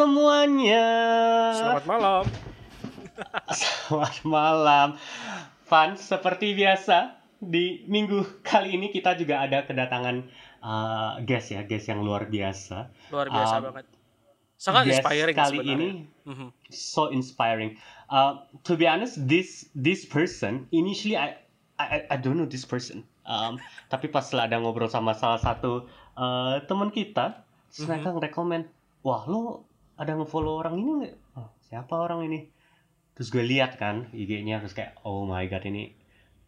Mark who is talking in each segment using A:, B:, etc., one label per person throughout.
A: semuanya.
B: Selamat malam.
A: Selamat malam. Van, seperti biasa di minggu kali ini kita juga ada kedatangan uh, guest ya, guest yang luar biasa.
B: Luar biasa
A: Um,
B: banget. Sangat
A: guest
B: inspiring
A: kali
B: sebenarnya.
A: ini
B: Mhm.
A: so inspiring. Uh, to be honest, this this person initially I I, I don't know this person. Um, tapi pas setelah ada ngobrol sama salah satu uh, teman kita, terus
B: Mhm.
A: mereka wah lo ada nge-follow orang ini nggak? Oh, siapa orang ini? Terus gue lihat kan IG-nya, terus kayak oh my god ini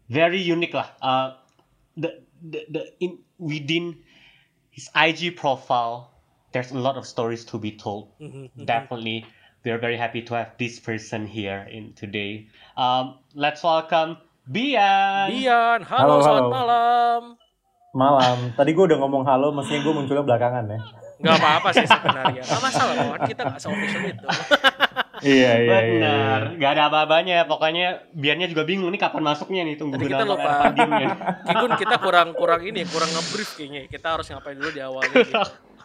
A: very unique lah. Uh, the the the in within his IG profile, there's a lot of stories to be told
B: Mhm, mhm.
A: definitely we're very happy to have this person here in today um let's welcome Bian
B: Bian,
C: Halo,
B: halo, selamat
C: halo.
B: malam.
C: Malam. Tadi gue udah ngomong halo, mestinya gue munculnya belakangan ya.
B: Gak apa-apa sih sebenarnya. Gak masalah kok, kan kita gak se-official itu.
C: Iya,
A: benar nggak ada apa-apanya pokoknya Biannya juga bingung nih kapan masuknya nih tunggu
B: Tadi kita lupa. Kigun kita kurang kurang ini, kurang nge-brief kayaknya. Kita harus ngapain dulu di awal gitu.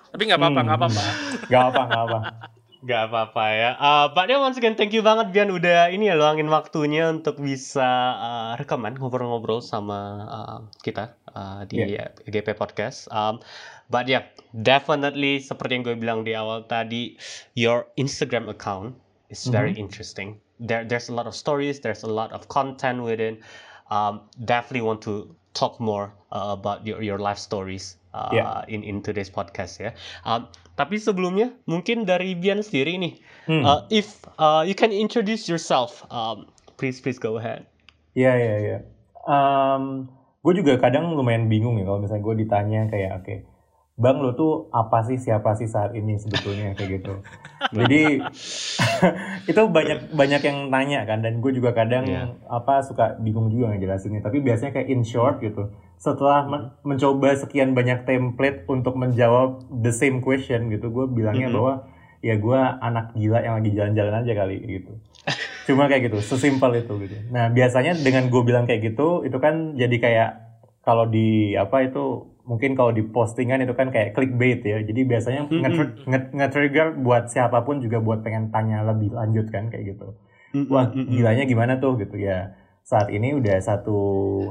B: Tapi gak apa-apa,
C: Hmm.
B: gak apa-apa.
C: Gak apa, gak apa.
A: Gak apa-apa ya. Uh, Pak Dia once again thank you banget Bian udah ini ya luangin waktunya untuk bisa uh, rekaman ngobrol-ngobrol sama uh, kita uh, di uh, GP Podcast. Um, but yeah, definitely seperti yang gue bilang di awal tadi, your Instagram account is very interesting. There, there's a lot of stories, there's a lot of content within. Um, definitely want to talk more uh, about your your life stories uh,
C: Yeah.
A: in in today's podcast ya. Um, tapi sebelumnya mungkin dari Bian sendiri nih,
C: Hmm.
A: uh, if uh, you can introduce yourself, um, please please go ahead.
C: Iya, iya, iya. gue juga kadang lumayan bingung ya kalau misalnya gue ditanya kayak, oke, Bang lo tuh apa sih, siapa sih saat ini sebetulnya kayak gitu. Jadi itu banyak banyak yang nanya kan dan gue juga kadang
A: Iya.
C: apa suka bingung juga ngejelasinnya. Tapi biasanya kayak in short gitu. Setelah men- mencoba sekian banyak template untuk menjawab the same question gitu, gue bilangnya
A: Mhm.
C: bahwa ya gue anak gila yang lagi jalan-jalan aja kali gitu. Cuma kayak gitu, sesimpel itu gitu. Nah biasanya dengan gue bilang kayak gitu, itu kan jadi kayak kalau di apa itu mungkin kalau di postingan itu kan kayak clickbait ya. Jadi biasanya nge- nge- nge-trigger buat siapa pun juga buat pengen tanya lebih lanjut kan kayak gitu. Wah gilanya gimana tuh gitu ya. Saat ini udah satu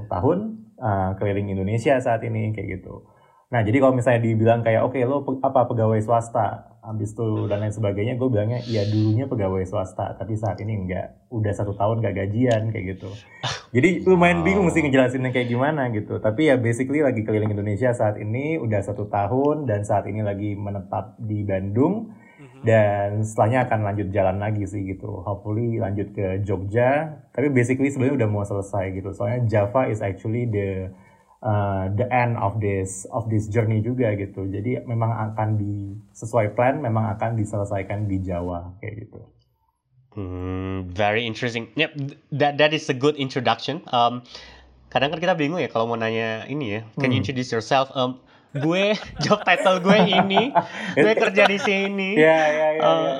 C: tahun uh, keliling Indonesia saat ini kayak gitu. Nah jadi kalau misalnya dibilang kayak oke lo pe- apa pegawai swasta, habis itu dan lain sebagainya, gue bilangnya iya dulunya pegawai swasta, tapi saat ini enggak, udah satu tahun gak gajian kayak gitu. Jadi lumayan bingung sih ngejelasinnya kayak gimana gitu. Tapi ya basically lagi keliling Indonesia saat ini udah satu tahun dan saat ini lagi menetap di Bandung
B: Mhm.
C: dan setelahnya akan lanjut jalan lagi sih gitu. Hopefully lanjut ke Jogja. Tapi basically sebenarnya udah mau selesai gitu. Soalnya Java is actually the uh, the end of this of this journey juga gitu. Jadi memang akan di sesuai plan memang akan diselesaikan di Jawa kayak gitu.
A: Hmm, very interesting. Yep, th- that that is a good introduction. Um, kadang kan kita bingung ya kalau mau nanya ini ya. Can you
C: Hmm.
A: introduce yourself? Um, gue job title gue ini, gue kerja di sini.
C: Ya ya ya.
A: Uh,
C: ya.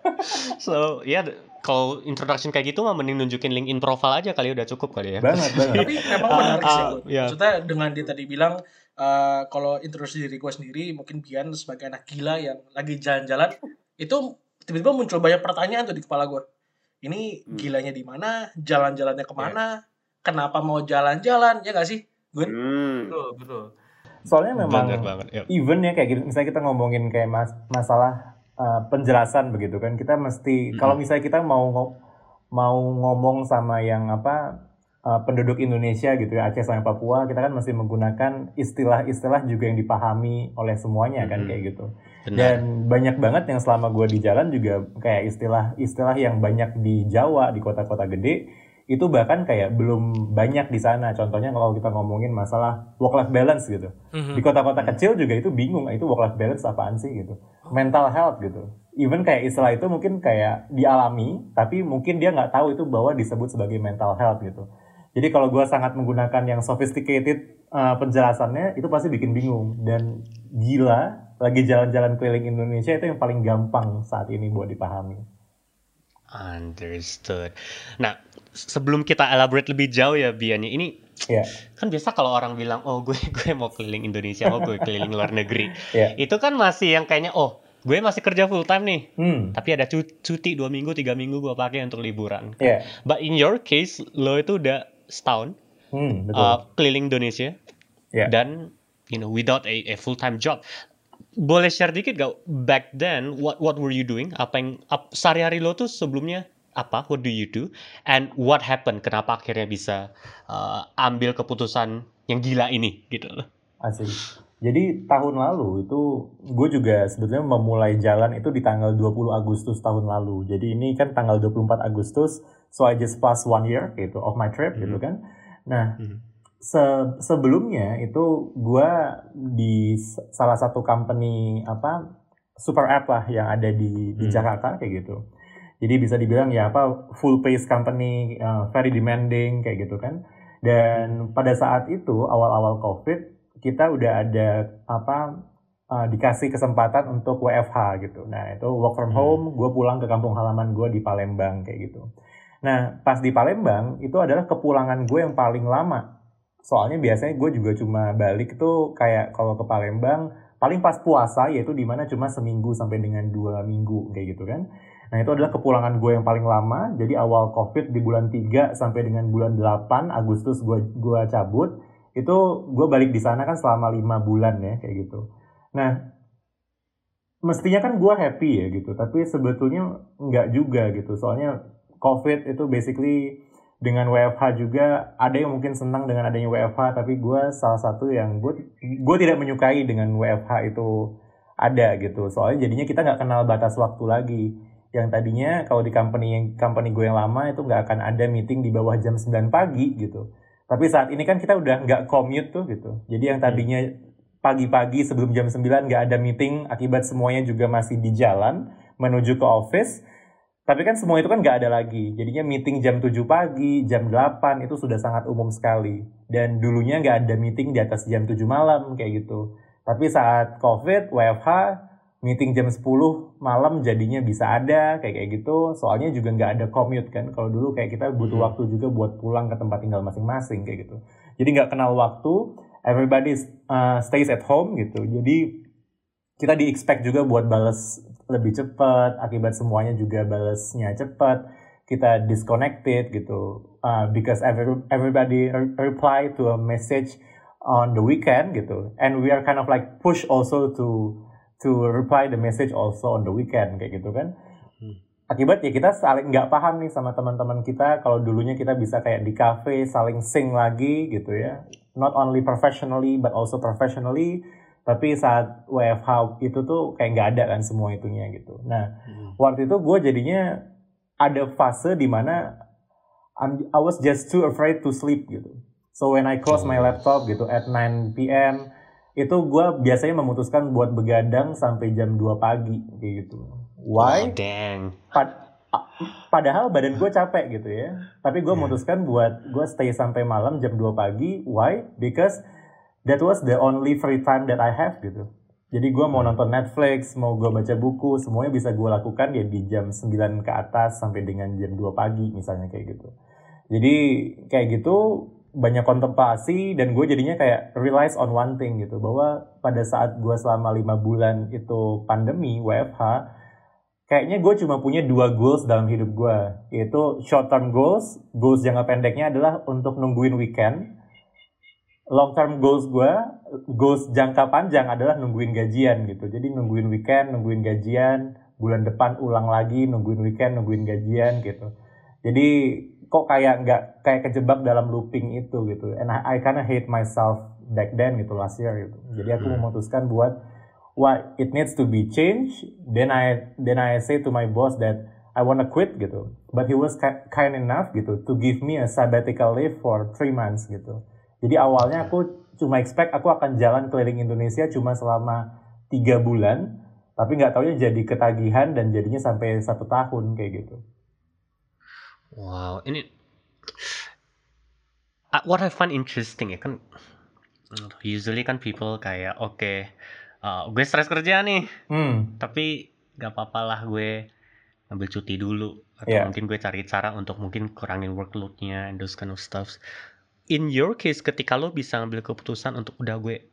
A: so d- kalau introduction kayak gitu mah mending nunjukin LinkedIn profile aja kali udah cukup kali ya.
C: Banget banget.
B: Tapi emang
A: Ah,
B: menarik sih.
A: ah,
B: Gun.
A: iya.
B: Maksudnya dengan dia tadi bilang eh, kalau introduksi diri gue sendiri, mungkin Bian sebagai anak gila yang lagi jalan-jalan, itu tiba-tiba muncul banyak pertanyaan tuh di kepala gue. Ini
A: Hmm.
B: gilanya di mana? Jalan-jalannya ke mana? Kenapa mau jalan-jalan? Ya gak sih? Gun?
D: Hmm.
E: Betul, betul.
C: Soalnya memang
A: Bener banget. Yep.
C: even ya kayak gitu misalnya kita ngomongin kayak mas masalah uh, penjelasan begitu kan kita mesti
A: Mhm.
C: kalau misalnya kita mau mau ngomong sama yang apa uh, penduduk Indonesia gitu ya Aceh sampai Papua kita kan mesti menggunakan istilah-istilah juga yang dipahami oleh semuanya kan
A: Mhm.
C: kayak gitu
A: Benar.
C: dan banyak banget yang selama gue di jalan juga kayak istilah-istilah yang banyak di Jawa di kota-kota gede itu bahkan kayak belum banyak di sana. Contohnya kalau kita ngomongin masalah work life balance gitu.
B: Mhm.
C: di kota-kota kecil juga itu bingung itu work life balance apaan sih? gitu. Mental health gitu. Even kayak istilah itu mungkin kayak dialami tapi mungkin dia nggak tahu itu bahwa disebut sebagai mental health gitu. Jadi kalau gue sangat menggunakan yang sophisticated uh, penjelasannya itu pasti bikin bingung. Dan gila lagi jalan-jalan keliling Indonesia itu yang paling gampang saat ini buat dipahami.
A: Understood. Nah, sebelum kita elaborate lebih jauh ya Biannya, ini
C: ya
A: kan biasa kalau orang bilang, oh gue gue mau keliling Indonesia, oh gue keliling luar negeri.
C: ya
A: Itu kan masih yang kayaknya, oh gue masih kerja full time nih,
C: Hmm.
A: tapi ada cu- cuti dua minggu, tiga minggu gue pakai untuk liburan.
C: Iya.
A: But in your case, lo itu udah setahun
C: Hmm, betul.
A: uh, keliling Indonesia
C: Iya.
A: dan you know without a, a full time job. Boleh share dikit gak back then what what were you doing? Apa yang ap, sehari-hari lo tuh sebelumnya apa? What do you do? And what happened? Kenapa akhirnya bisa uh, ambil keputusan yang gila ini gitu loh?
C: Asik. Jadi tahun lalu itu gue juga sebetulnya memulai jalan itu di tanggal 20 Agustus tahun lalu. Jadi ini kan tanggal 24 Agustus, so I just pass one year gitu of my trip gitu
A: Mhm.
C: kan. Nah,
A: Mhm.
C: se- sebelumnya itu gue di salah satu company apa super app lah yang ada di di
A: Hmm.
C: Jakarta kayak gitu. Jadi bisa dibilang ya apa full pace company, uh, very demanding kayak gitu kan. Dan pada saat itu awal-awal COVID kita udah ada apa uh, dikasih kesempatan untuk WFH gitu. Nah itu work from
A: Hmm.
C: home, gue pulang ke kampung halaman gue di Palembang kayak gitu. Nah pas di Palembang itu adalah kepulangan gue yang paling lama. Soalnya biasanya gue juga cuma balik tuh kayak kalau ke Palembang paling pas puasa yaitu di mana cuma seminggu sampai dengan dua minggu kayak gitu kan. Nah itu adalah kepulangan gue yang paling lama. Jadi awal COVID di bulan 3 sampai dengan bulan 8 Agustus gue gua cabut. Itu gue balik di sana kan selama lima bulan ya kayak gitu. Nah mestinya kan gue happy ya gitu. Tapi sebetulnya nggak juga gitu. Soalnya COVID itu basically dengan WFH juga ada yang mungkin senang dengan adanya WFH tapi gue salah satu yang gue gue tidak menyukai dengan WFH itu ada gitu soalnya jadinya kita nggak kenal batas waktu lagi yang tadinya kalau di company yang company gue yang lama itu nggak akan ada meeting di bawah jam 9 pagi gitu tapi saat ini kan kita udah nggak commute tuh gitu jadi yang tadinya pagi-pagi sebelum jam 9 nggak ada meeting akibat semuanya juga masih di jalan menuju ke office tapi kan semua itu kan nggak ada lagi. Jadinya meeting jam 7 pagi, jam 8 itu sudah sangat umum sekali. Dan dulunya nggak ada meeting di atas jam 7 malam kayak gitu. Tapi saat COVID, WFH, meeting jam 10 malam jadinya bisa ada kayak kayak gitu. Soalnya juga nggak ada commute kan. Kalau dulu kayak kita butuh
A: Hmm.
C: waktu juga buat pulang ke tempat tinggal masing-masing kayak gitu. Jadi nggak kenal waktu. Everybody uh, stays at home gitu. Jadi kita di expect juga buat balas lebih cepat akibat semuanya juga balasnya cepat kita disconnected gitu uh, because every, everybody re- reply to a message on the weekend gitu and we are kind of like push also to to reply the message also on the weekend kayak gitu kan
A: Hmm.
C: akibat ya kita saling nggak paham nih sama teman-teman kita kalau dulunya kita bisa kayak di cafe saling sing lagi gitu ya not only professionally but also professionally tapi saat WFH itu tuh kayak nggak ada kan semua itunya gitu. Nah
A: Hmm.
C: waktu itu gue jadinya ada fase di mana I'm- I was just too afraid to sleep gitu. So when I close my
A: Oh.
C: laptop gitu at 9 p.m. itu gue biasanya memutuskan buat begadang sampai jam 2 pagi kayak gitu.
A: Oh,
C: Why?
A: dang.
C: Pad- padahal badan gue capek gitu ya. Tapi gue
A: Yeah.
C: memutuskan buat gue stay sampai malam jam 2 pagi. Why? Because that was the only free time that I have gitu. Jadi gue mau
A: Hmm.
C: nonton Netflix, mau gue baca buku, semuanya bisa gue lakukan ya di jam 9 ke atas sampai dengan jam 2 pagi misalnya kayak gitu. Jadi kayak gitu banyak kontemplasi dan gue jadinya kayak realize on one thing gitu. Bahwa pada saat gue selama lima bulan itu pandemi WFH kayaknya gue cuma punya dua goals dalam hidup gue. Yaitu short term goals goals jangka pendeknya adalah untuk nungguin weekend. Long term goals gue goals jangka panjang adalah nungguin gajian gitu. Jadi nungguin weekend nungguin gajian. Bulan depan ulang lagi nungguin weekend nungguin gajian gitu. Jadi kok kayak nggak kayak kejebak dalam looping itu gitu. And I, I kinda hate myself back then gitu last year gitu. Jadi aku
A: Hmm.
C: memutuskan buat why it needs to be changed. Then I then I say to my boss that I wanna quit gitu. But he was ki- kind enough gitu to give me a sabbatical leave for three months gitu. Jadi awalnya aku cuma expect aku akan jalan keliling Indonesia cuma selama tiga bulan tapi nggak taunya jadi ketagihan dan jadinya sampai satu tahun kayak gitu
A: Wow, ini Uh, what I find interesting ya kan usually kan people kayak oke uh, gue stres kerja nih
C: hmm
A: tapi gak apa-apa lah gue ambil cuti dulu atau
C: Yeah.
A: mungkin gue cari cara untuk mungkin kurangin workloadnya and those kind of stuff. In your case ketika lo bisa ambil keputusan untuk udah gue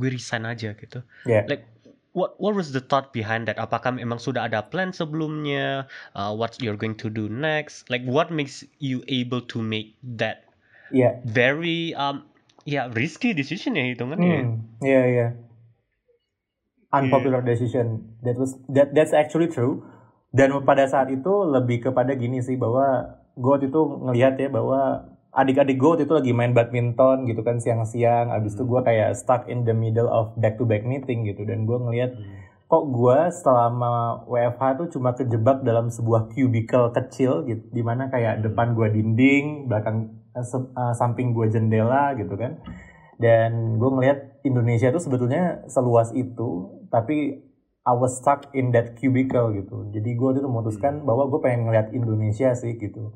A: gue resign aja gitu.
C: ya
A: Like what what was the thought behind that? Apakah memang sudah ada plan sebelumnya? Uh, what you're going to do next? Like what makes you able to make that
C: yeah.
A: very um ya yeah, risky decision ya hitungannya.
C: Hmm. Iya yeah, iya. Yeah. Unpopular yeah. decision. That was that that's actually true. Dan pada saat itu lebih kepada gini sih bahwa gue itu ngelihat ya bahwa adik-adik gue itu lagi main badminton gitu kan siang-siang abis itu gue kayak stuck in the middle of back-to-back meeting gitu dan gue ngeliat hmm. kok gue selama WFH tuh cuma terjebak dalam sebuah cubicle kecil gitu di mana kayak hmm. depan gue dinding belakang uh, samping gue jendela gitu kan dan gue ngeliat Indonesia tuh sebetulnya seluas itu tapi I was stuck in that cubicle gitu jadi gue tuh memutuskan hmm. bahwa gue pengen ngeliat Indonesia sih gitu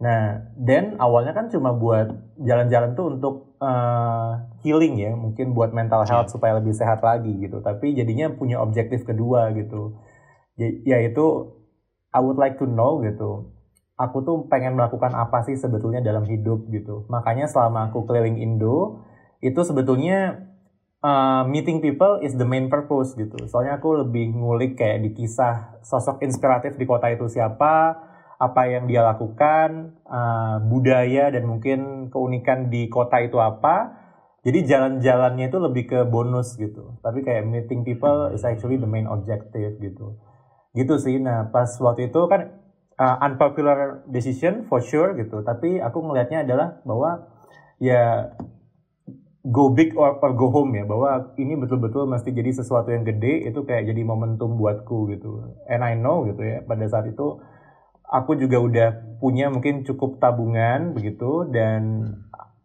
C: Nah, dan awalnya kan cuma buat jalan-jalan tuh untuk uh, healing ya, mungkin buat mental health yeah. supaya lebih sehat lagi gitu. Tapi jadinya punya objektif kedua gitu, yaitu I would like to know gitu. Aku tuh pengen melakukan apa sih sebetulnya dalam hidup gitu. Makanya selama aku keliling Indo, itu sebetulnya uh, meeting people is the main purpose gitu. Soalnya aku lebih ngulik kayak di kisah sosok inspiratif di kota itu siapa, apa yang dia lakukan, uh, budaya dan mungkin keunikan di kota itu apa. Jadi jalan-jalannya itu lebih ke bonus gitu. Tapi kayak meeting people is actually the main objective gitu. Gitu sih. Nah pas waktu itu kan uh, unpopular decision for sure gitu. Tapi aku ngelihatnya adalah bahwa ya go big or, or go home ya bahwa ini betul-betul mesti jadi sesuatu yang gede itu kayak jadi momentum buatku gitu and I know gitu ya pada saat itu aku juga udah punya mungkin cukup tabungan begitu dan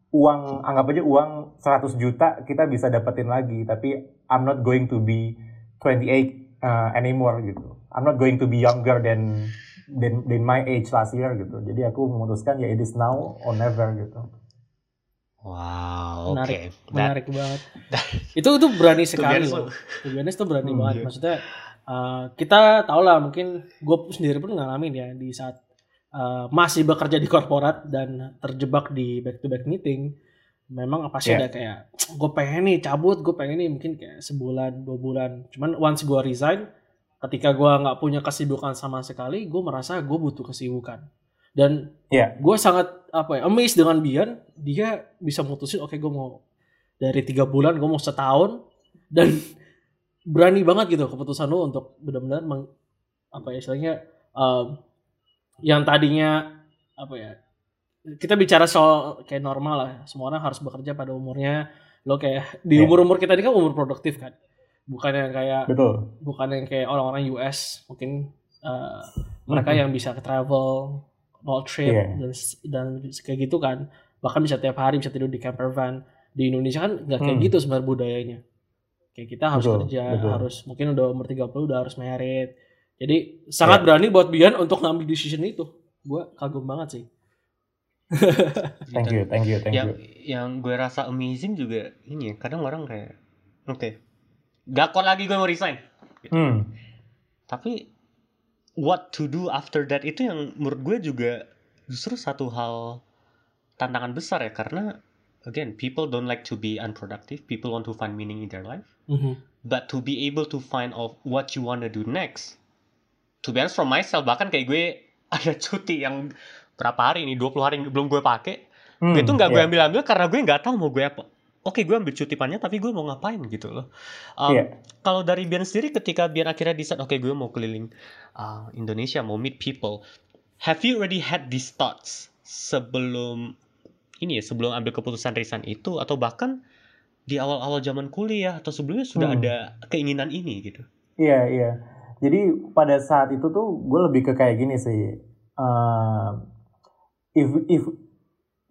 C: uang anggap aja uang 100 juta kita bisa dapetin lagi tapi I'm not going to be 28 uh, anymore gitu I'm not going to be younger than than, than my age last year gitu jadi aku memutuskan ya it is now or never gitu
A: Wow,
B: menarik,
A: okay.
B: menarik that, banget. That, itu itu berani sekali loh. Sebenarnya itu berani hmm, banget. Iya. Maksudnya Uh, kita tahu lah mungkin gue sendiri pun ngalamin ya di saat uh, masih bekerja di korporat dan terjebak di back to back meeting. Memang apa sih yeah. ada kayak gue pengen nih cabut gue pengen nih mungkin kayak sebulan dua bulan. Cuman once gue resign ketika gue nggak punya kesibukan sama sekali gue merasa gue butuh kesibukan. Dan yeah. gue sangat apa ya amazed dengan Bian. Dia bisa mutusin oke okay, gue mau dari tiga bulan gue mau setahun. Dan berani banget gitu keputusan lu untuk benar-benar meng, apa ya istilahnya um, yang tadinya apa ya kita bicara soal kayak normal lah semua orang harus bekerja pada umurnya lo kayak di iya. umur umur kita ini kan umur produktif kan bukan yang kayak
C: betul
B: bukan yang kayak orang-orang US mungkin uh, mereka yang bisa ke travel road trip yeah. dan dan kayak gitu kan bahkan bisa tiap hari bisa tidur di camper van di Indonesia kan nggak kayak hmm. gitu sebenarnya budayanya Kayak kita harus betul, kerja, betul. harus mungkin udah umur 30 udah harus merit. Jadi sangat yeah. berani buat Bian untuk ngambil decision itu. Gue kagum banget sih.
C: thank you, thank you, thank
A: yang,
C: you.
A: Yang gue rasa amazing juga ini ya, kadang orang kayak oke. Okay, gak kok lagi gue mau resign. Gitu. Hmm. Tapi what to do after that itu yang menurut gue juga justru satu hal tantangan besar ya karena again people don't like to be unproductive people want to find meaning in their life mm-hmm. but to be able to find of what you wanna do next to be honest from myself bahkan kayak gue ada cuti yang berapa hari ini 20 hari belum gue pakai hmm, itu nggak yeah. gue ambil ambil karena gue nggak tahu mau gue apa oke gue ambil cuti panjang tapi gue mau ngapain gitu loh um, yeah. kalau dari Bian sendiri ketika Bian akhirnya decide oke okay, gue mau keliling uh, Indonesia mau meet people have you already had these thoughts sebelum ini ya sebelum ambil keputusan resign itu atau bahkan di awal-awal zaman kuliah atau sebelumnya sudah hmm. ada keinginan ini gitu.
C: Iya iya. Jadi pada saat itu tuh gue lebih ke kayak gini sih. Uh, if if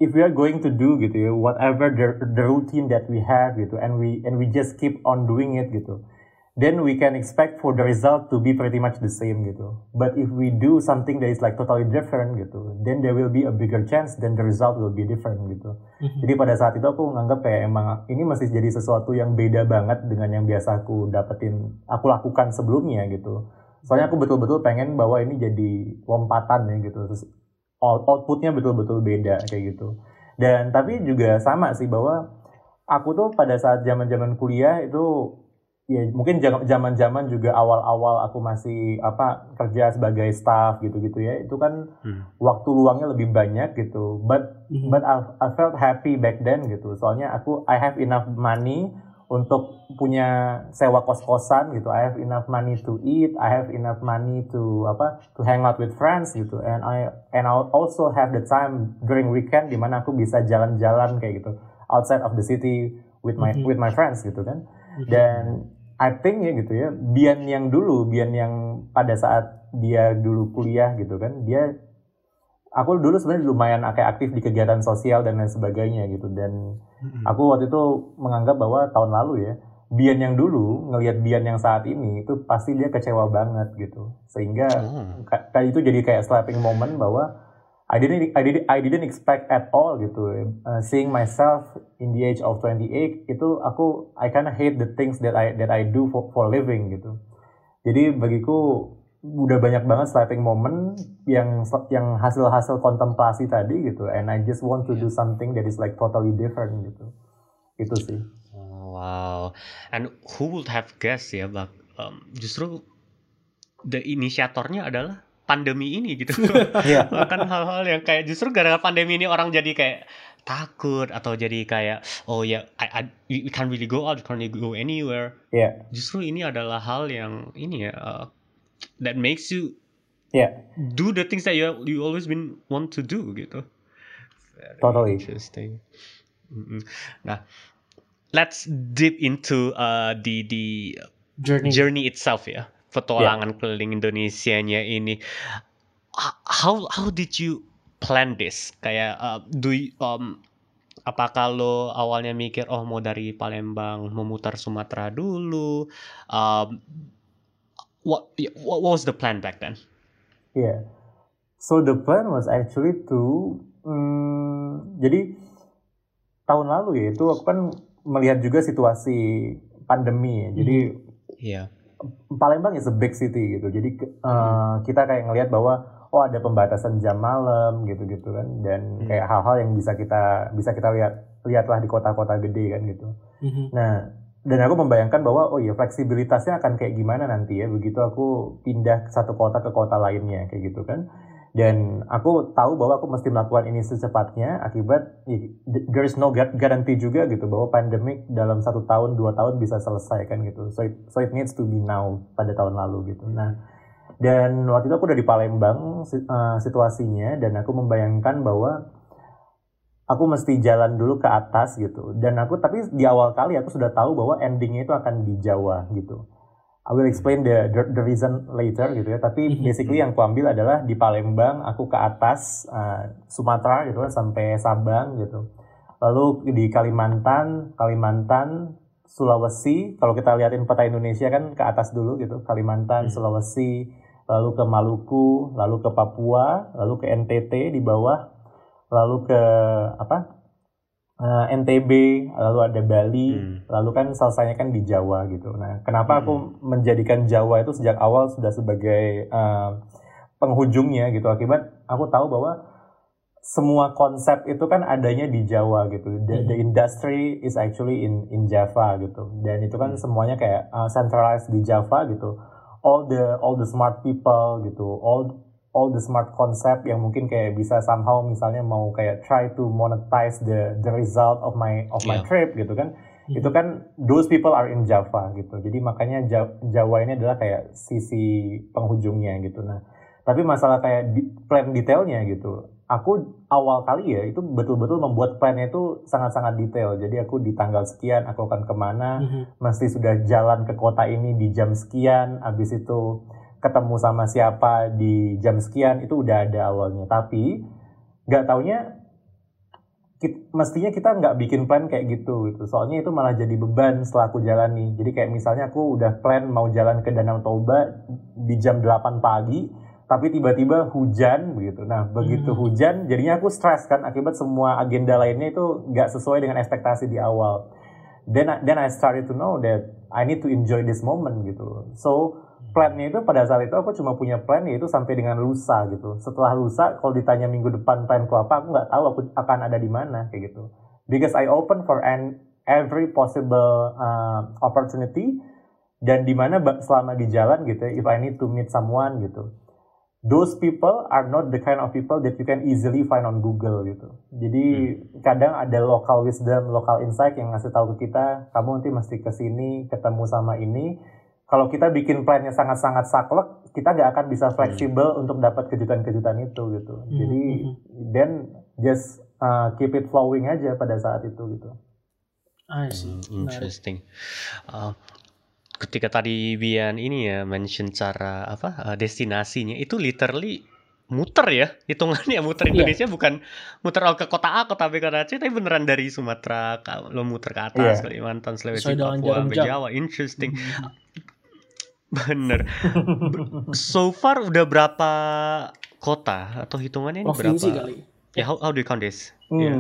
C: if we are going to do gitu ya whatever the the routine that we have gitu and we and we just keep on doing it gitu then we can expect for the result to be pretty much the same gitu. But if we do something that is like totally different gitu, then there will be a bigger chance then the result will be different gitu. Mm-hmm. Jadi pada saat itu aku menganggap kayak emang ini masih jadi sesuatu yang beda banget dengan yang biasa aku dapetin, aku lakukan sebelumnya gitu. Soalnya aku betul-betul pengen bahwa ini jadi lompatan ya gitu. Outputnya betul-betul beda kayak gitu. Dan tapi juga sama sih bahwa aku tuh pada saat zaman-zaman kuliah itu ya mungkin zaman-zaman juga awal-awal aku masih apa kerja sebagai staff gitu-gitu ya itu kan hmm. waktu luangnya lebih banyak gitu. But hmm. but I, I felt happy back then gitu. Soalnya aku I have enough money untuk punya sewa kos-kosan gitu. I have enough money to eat I have enough money to apa to hang out with friends gitu. And I and I also have the time during weekend di mana aku bisa jalan-jalan kayak gitu. Outside of the city with my hmm. with my friends gitu kan. Dan I think ya gitu ya Bian yang dulu Bian yang pada saat dia dulu kuliah gitu kan dia aku dulu sebenarnya lumayan kayak aktif di kegiatan sosial dan lain sebagainya gitu. Dan aku waktu itu menganggap bahwa tahun lalu ya Bian yang dulu ngelihat Bian yang saat ini itu pasti dia kecewa banget gitu. Sehingga kayak itu jadi kayak slapping moment bahwa I didn't I didn't I didn't expect at all gitu. Uh, seeing myself in the age of 28 itu aku I kinda hate the things that I that I do for for living gitu. Jadi bagiku udah banyak banget slapping moment yang yang hasil-hasil kontemplasi tadi gitu and I just want to do something that is like totally different gitu. Itu sih.
A: Oh, wow. And who would have guessed ya, bak um, justru the inisiatornya adalah pandemi ini gitu. Yeah. Bahkan hal-hal yang kayak justru gara-gara pandemi ini orang jadi kayak takut atau jadi kayak oh ya I, I, we can't really go out, can't really go anywhere.
C: Yeah.
A: Justru ini adalah hal yang ini ya uh, that makes you
C: yeah.
A: do the things that you you always been want to do gitu.
C: Very totally
A: interesting. Mm -hmm. Nah, let's dip into uh, the the journey journey itself ya petualangan yeah. keliling Indonesia-nya ini. How how did you plan this? Kayak uh, do you, um apa kalau awalnya mikir oh mau dari Palembang memutar Sumatera dulu? Um, what what was the plan back then?
C: Yeah. So the plan was actually to um, jadi tahun lalu ya itu aku kan melihat juga situasi pandemi ya. Jadi
A: yeah.
C: Palembang is a big city gitu. Jadi uh, kita kayak ngelihat bahwa oh ada pembatasan jam malam gitu-gitu kan dan hmm. kayak hal-hal yang bisa kita bisa kita lihat lihatlah di kota-kota gede kan gitu. Hmm. Nah, dan aku membayangkan bahwa oh iya fleksibilitasnya akan kayak gimana nanti ya begitu aku pindah satu kota ke kota lainnya kayak gitu kan dan aku tahu bahwa aku mesti melakukan ini secepatnya akibat there is no guarantee juga gitu bahwa pandemik dalam satu tahun dua tahun bisa selesai kan gitu. So it, so it needs to be now pada tahun lalu gitu. Nah dan waktu itu aku udah di Palembang uh, situasinya dan aku membayangkan bahwa aku mesti jalan dulu ke atas gitu. Dan aku tapi di awal kali aku sudah tahu bahwa endingnya itu akan di Jawa gitu I will explain the, the reason later gitu ya. Tapi mhm. basically yang kuambil adalah di Palembang aku ke atas uh, Sumatera gitu kan sampai Sabang gitu. Lalu di Kalimantan, Kalimantan, Sulawesi. Kalau kita liatin peta Indonesia kan ke atas dulu gitu. Kalimantan, hmm. Sulawesi, lalu ke Maluku, lalu ke Papua, lalu ke NTT di bawah, lalu ke apa? Uh, eh, NTB, lalu ada Bali, hmm. lalu kan selesainya kan di Jawa gitu. Nah, kenapa hmm. aku menjadikan Jawa itu sejak awal sudah sebagai uh, penghujungnya gitu akibat aku tahu bahwa semua konsep itu kan adanya di Jawa gitu. The, hmm. the industry is actually in in Java gitu. Dan itu kan hmm. semuanya kayak uh, centralized di Java gitu. All the all the smart people gitu, all all the smart concept yang mungkin kayak bisa somehow misalnya mau kayak try to monetize the the result of my of my yeah. trip gitu kan hmm. itu kan those people are in Java gitu jadi makanya Jawa ini adalah kayak sisi penghujungnya gitu nah tapi masalah kayak di, plan detailnya gitu aku awal kali ya itu betul-betul membuat plannya itu sangat-sangat detail jadi aku di tanggal sekian aku akan ke mana mm -hmm. mesti sudah jalan ke kota ini di jam sekian habis itu ketemu sama siapa di jam sekian itu udah ada awalnya. Tapi nggak taunya kita, mestinya kita nggak bikin plan kayak gitu gitu. Soalnya itu malah jadi beban setelah aku jalani jadi kayak misalnya aku udah plan mau jalan ke Danau Toba di jam 8 pagi tapi tiba-tiba hujan begitu nah begitu hmm. hujan jadinya aku stres kan. Akibat semua agenda lainnya itu nggak sesuai dengan ekspektasi di awal then then I started to know that I need to enjoy this moment gitu so plannya itu pada saat itu aku cuma punya plan yaitu sampai dengan lusa gitu. Setelah lusa, kalau ditanya minggu depan planku apa, aku nggak tahu aku akan ada di mana kayak gitu. Because I open for an every possible uh, opportunity dan di mana selama di jalan gitu if I need to meet someone gitu those people are not the kind of people that you can easily find on Google gitu jadi hmm. kadang ada local wisdom local insight yang ngasih tahu ke kita kamu nanti mesti ke sini ketemu sama ini kalau kita bikin plannya sangat-sangat saklek kita gak akan bisa fleksibel hmm. untuk dapat kejutan-kejutan itu gitu hmm. jadi hmm. then just uh, keep it flowing aja pada saat itu gitu
A: I see. Hmm, interesting. Uh, ketika tadi Bian ini ya mention cara apa uh, destinasinya itu literally muter ya hitungannya muter iya. Indonesia yeah. bukan muter ke kota A kota B kota C tapi beneran dari Sumatera lo muter ke atas yeah. Kalimantan Sulawesi Papua ke Jawa interesting mm-hmm. bener so far udah berapa kota atau hitungannya ini Provinsi berapa kali. ya yeah, how, how do you count this
C: hmm. yeah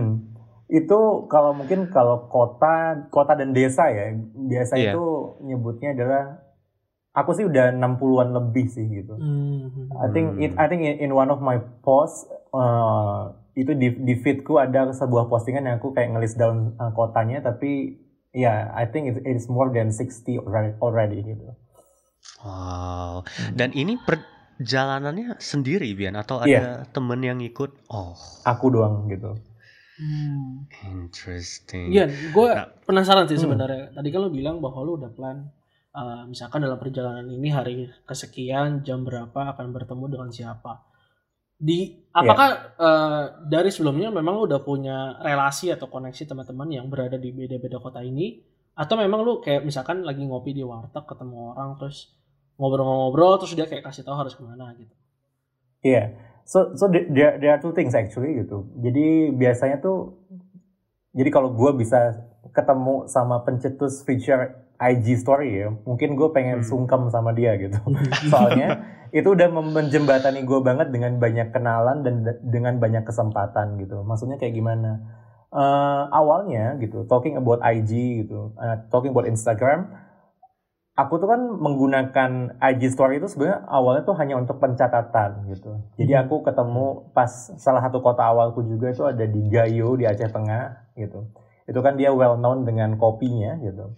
C: itu kalau mungkin kalau kota kota dan desa ya biasa yeah. itu nyebutnya adalah aku sih udah 60-an lebih sih gitu. Mm-hmm. I think it I think in, one of my post uh, itu di di feedku ada sebuah postingan yang aku kayak ngelis down uh, kotanya tapi ya yeah, I think it, it's more than 60 already, already gitu.
A: Wow. Dan ini perjalanannya sendiri Bian atau ada yeah. temen yang ikut? Oh.
C: Aku doang gitu.
A: Hmm. Interesting.
B: Iya, gue nah, penasaran sih hmm. sebenarnya. Hmm. Tadi kan lo bilang bahwa lo udah plan, uh, misalkan dalam perjalanan ini hari kesekian jam berapa akan bertemu dengan siapa. Di apakah yeah. uh, dari sebelumnya memang lo udah punya relasi atau koneksi teman-teman yang berada di beda-beda kota ini, atau memang lo kayak misalkan lagi ngopi di warteg ketemu orang terus ngobrol-ngobrol terus dia kayak kasih tahu harus ke mana gitu.
C: Iya. Yeah so so there there are two things actually gitu. Jadi biasanya tuh jadi kalau gue bisa ketemu sama pencetus feature IG story ya mungkin gue pengen hmm. sungkem sama dia gitu. Soalnya itu udah menjembatani gue banget dengan banyak kenalan dan dengan banyak kesempatan gitu. Maksudnya kayak gimana? Uh, awalnya gitu talking about IG gitu uh, talking about Instagram aku tuh kan menggunakan IG Story itu sebenarnya awalnya tuh hanya untuk pencatatan gitu. Jadi hmm. aku ketemu pas salah satu kota awalku juga itu ada di Gayo di Aceh Tengah gitu. Itu kan dia well known dengan kopinya gitu.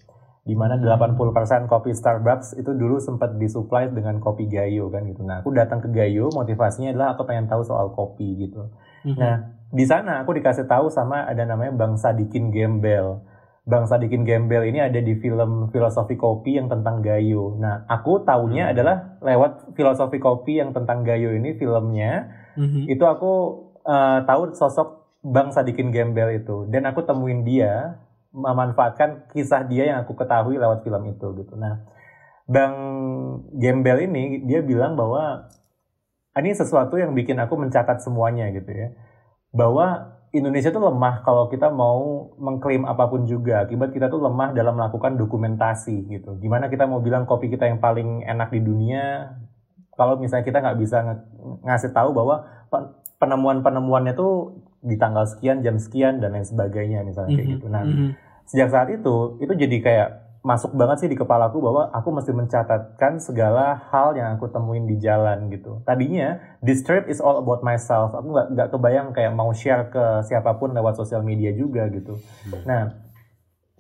C: Di mana 80% hmm. kopi Starbucks itu dulu sempat disuplai dengan kopi Gayo kan gitu. Nah aku datang ke Gayo motivasinya adalah aku pengen tahu soal kopi gitu. Hmm. Nah di sana aku dikasih tahu sama ada namanya Bang Sadikin Gembel Bang Sadikin Gembel ini ada di film Filosofi Kopi yang tentang Gayo. Nah, aku tahunya hmm. adalah lewat Filosofi Kopi yang tentang Gayo ini filmnya. Hmm. Itu aku uh, tahu sosok Bang Sadikin Gembel itu dan aku temuin dia memanfaatkan kisah dia yang aku ketahui lewat film itu gitu. Nah, Bang Gembel ini dia bilang bahwa ini sesuatu yang bikin aku mencatat semuanya gitu ya. Bahwa Indonesia tuh lemah kalau kita mau mengklaim apa pun juga. Akibat kita tuh lemah dalam melakukan dokumentasi gitu. Gimana kita mau bilang kopi kita yang paling enak di dunia kalau misalnya kita nggak bisa ng ngasih tahu bahwa penemuan-penemuannya tuh di tanggal sekian, jam sekian dan lain sebagainya misalnya mm -hmm. kayak mhm. gitu. Nah, mm -hmm. sejak saat itu itu jadi kayak masuk banget sih di kepalaku bahwa aku mesti mencatatkan segala hal yang aku temuin di jalan gitu. Tadinya this trip is all about myself. Aku nggak nggak kebayang kayak mau share ke siapa pun lewat sosial media juga gitu. Hmm. Nah,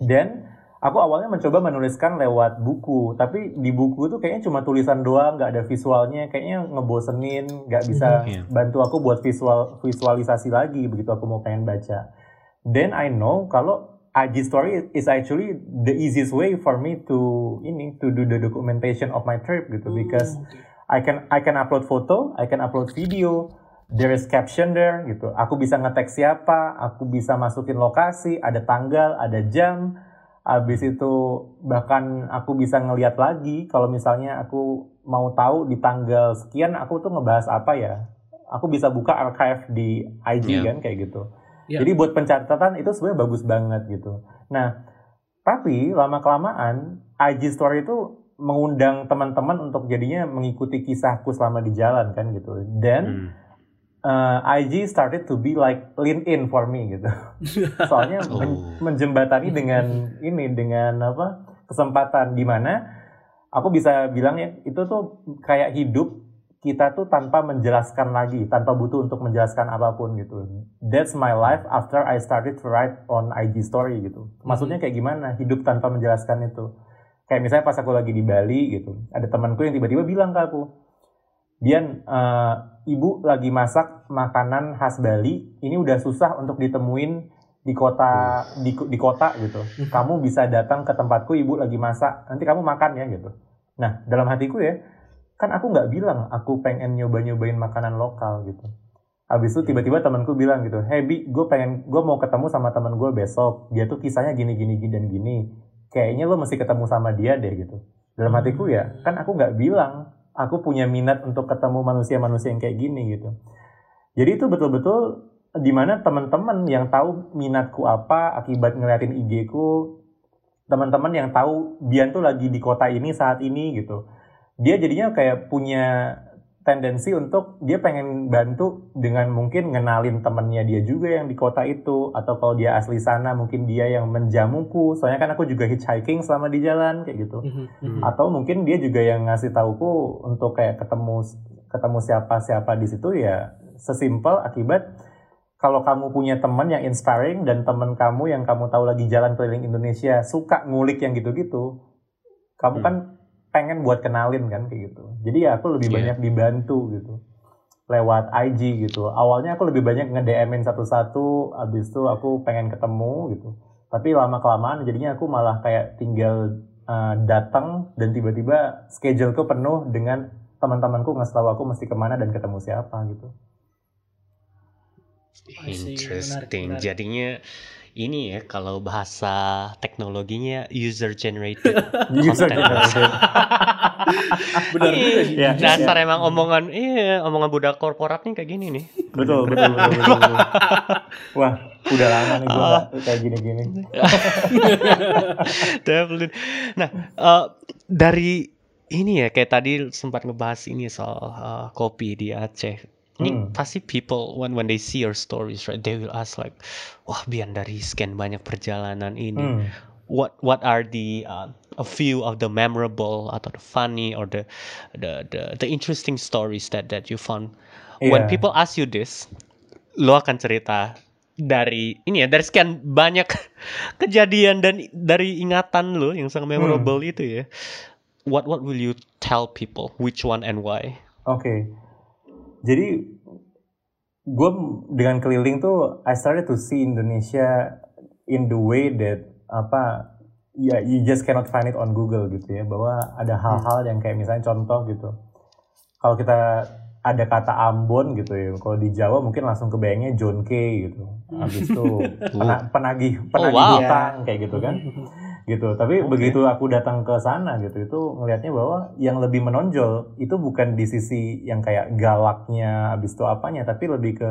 C: dan aku awalnya mencoba menuliskan lewat buku, tapi di buku itu kayaknya cuma tulisan doang, nggak ada visualnya, kayaknya ngebosenin, nggak bisa hmm, yeah. bantu aku buat visual visualisasi lagi begitu aku mau pengen baca. Then I know kalau IG story is actually the easiest way for me to ini to do the documentation of my trip gitu hmm, because okay. I can I can upload foto, I can upload video, there is caption there gitu. Aku bisa ngetek siapa, aku bisa masukin lokasi, ada tanggal, ada jam. Habis itu bahkan aku bisa ngeliat lagi kalau misalnya aku mau tahu di tanggal sekian aku tuh ngebahas apa ya. Aku bisa buka archive di IG yeah. kan kayak gitu. Yeah. Jadi buat pencatatan itu sebenarnya bagus banget gitu. Nah, tapi lama kelamaan IG Story itu mengundang teman-teman untuk jadinya mengikuti kisahku selama di jalan kan gitu. Dan hmm. uh, IG started to be like lean in for me gitu. Soalnya oh. men menjembatani dengan ini dengan apa kesempatan di mana aku bisa bilang ya itu tuh kayak hidup kita tuh tanpa menjelaskan lagi, tanpa butuh untuk menjelaskan apa pun gitu. That's my life after I started to write on IG story gitu. Maksudnya kayak gimana? Hidup tanpa menjelaskan itu. kayak misalnya pas aku lagi di Bali gitu ada temanku yang tiba-tiba bilang ke aku Dian uh, ibu lagi masak makanan khas Bali ini udah susah untuk ditemuin di kota di, di kota gitu kamu bisa datang ke tempatku ibu lagi masak nanti kamu makan ya gitu nah dalam hatiku ya kan aku nggak bilang aku pengen nyoba-nyobain makanan lokal gitu Abis itu tiba-tiba temanku bilang gitu, Hey Bi, gue pengen, gue mau ketemu sama teman gue besok. Dia tuh kisahnya gini, gini, gini, dan gini. Kayaknya lo mesti ketemu sama dia deh gitu. Dalam hatiku ya, kan aku nggak bilang aku punya minat untuk ketemu manusia-manusia yang kayak gini gitu. Jadi itu betul-betul di mana teman-teman yang tahu minatku apa akibat ngeliatin IG ku, teman-teman yang tahu Bian tuh lagi di kota ini saat ini gitu. Dia jadinya kayak punya tendensi untuk dia pengen bantu dengan mungkin ngenalin temennya dia juga yang di kota itu atau kalau dia asli sana mungkin dia yang menjamuku soalnya kan aku juga hitchhiking selama di jalan kayak gitu mhm, mhm. atau mungkin dia juga yang ngasih tauku untuk kayak ketemu ketemu siapa siapa di situ ya sesimpel akibat kalau kamu punya teman yang inspiring dan teman kamu yang kamu tahu lagi jalan keliling Indonesia suka ngulik yang gitu-gitu kamu hmm. kan pengen buat kenalin kan kayak gitu. Jadi ya aku lebih yeah. banyak dibantu gitu lewat IG gitu. Awalnya aku lebih banyak nge-DM-in satu-satu, abis itu aku pengen ketemu gitu. Tapi lama kelamaan jadinya aku malah kayak tinggal uh, datang dan tiba-tiba scheduleku penuh dengan teman-temanku ngasih tahu aku mesti ke mana dan ketemu siapa gitu.
A: Interesting. Jadinya ini ya kalau bahasa teknologinya user generated. User generated. benar iya, ya, dasar ya. emang omongan iya omongan budak korporat nih kayak gini nih.
C: Betul betul betul, betul, betul. wah udah lama nih gue uh, kayak gini gini
A: nah uh, dari ini ya kayak tadi sempat ngebahas ini soal uh, kopi di Aceh ini hmm. pasti people when when they see your stories right they will ask like wah biar dari sekian banyak perjalanan ini hmm. what what are the uh, a few of the memorable atau the funny or the the the, the interesting stories that that you found yeah. when people ask you this lo akan cerita dari ini ya dari sekian banyak kejadian dan dari ingatan lo yang sangat memorable hmm. itu ya what what will you tell people which one and why
C: oke okay jadi gue dengan keliling tuh I started to see Indonesia in the way that apa ya you just cannot find it on Google gitu ya. Bahwa ada hal-hal yang kayak misalnya contoh gitu. Kalau kita ada kata Ambon gitu ya kalau di Jawa mungkin langsung kebayangnya John K gitu. Habis itu penagih penagih oh, wow. utang kayak gitu kan gitu tapi okay. begitu aku datang ke sana gitu itu ngelihatnya bahwa yang lebih menonjol itu bukan di sisi yang kayak galaknya abis itu apanya tapi lebih ke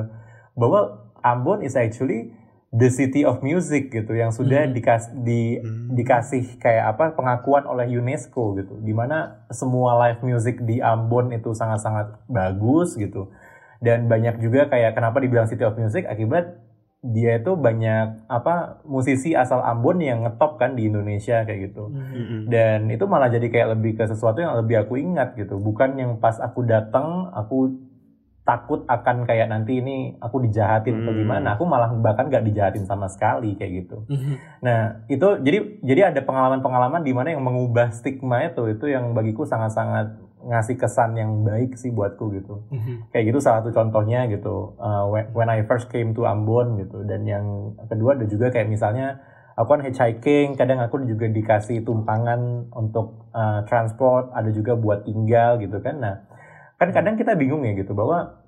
C: bahwa Ambon is actually the city of music gitu yang sudah hmm. dikas di hmm. dikasih kayak apa pengakuan oleh UNESCO gitu di mana semua live music di Ambon itu sangat-sangat bagus gitu dan banyak juga kayak kenapa dibilang city of music akibat dia itu banyak apa musisi asal Ambon yang ngetop kan di Indonesia kayak gitu mm-hmm. dan itu malah jadi kayak lebih ke sesuatu yang lebih aku ingat gitu bukan yang pas aku datang aku takut akan kayak nanti ini aku dijahatin mm-hmm. atau gimana aku malah bahkan gak dijahatin sama sekali kayak gitu mm-hmm. nah itu jadi jadi ada pengalaman-pengalaman di mana yang mengubah stigma itu itu yang bagiku sangat-sangat ngasih kesan yang baik sih buatku gitu. Mm-hmm. Kayak gitu salah satu contohnya gitu. Uh, when I first came to Ambon gitu. Dan yang kedua ada juga kayak misalnya aku kan hitchhiking, kadang aku juga dikasih tumpangan untuk uh, transport, ada juga buat tinggal gitu kan. Nah, kan kadang kita bingung ya gitu bahwa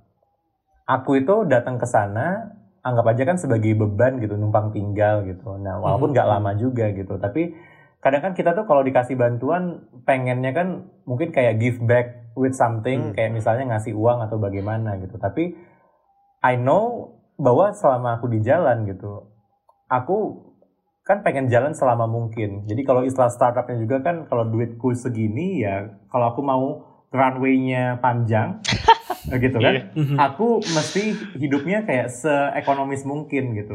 C: aku itu datang ke sana anggap aja kan sebagai beban gitu numpang tinggal gitu. Nah, walaupun nggak mm-hmm. lama juga gitu, tapi kadang kan kita tuh kalau dikasih bantuan pengennya kan mungkin kayak give back with something hmm. kayak misalnya ngasih uang atau bagaimana gitu tapi I know bahwa selama aku di jalan gitu aku kan pengen jalan selama mungkin jadi kalau istilah startupnya juga kan kalau duitku segini ya kalau aku mau runway-nya panjang gitu kan yeah. Mhm. aku mesti hidupnya kayak seekonomis mungkin gitu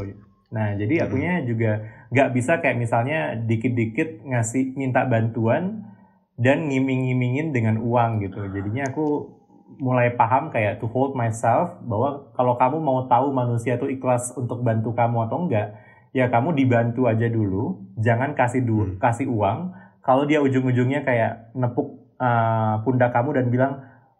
C: Nah, jadi hmm. akunya juga nggak bisa kayak misalnya dikit-dikit ngasih minta bantuan dan ngiming-ngimingin dengan uang gitu. Jadinya aku mulai paham kayak to hold myself bahwa kalau kamu mau tahu manusia tuh ikhlas untuk bantu kamu atau enggak, ya kamu dibantu aja dulu, jangan kasih du hmm. kasih uang, kalau dia ujung-ujungnya kayak nepuk uh, pundak kamu dan bilang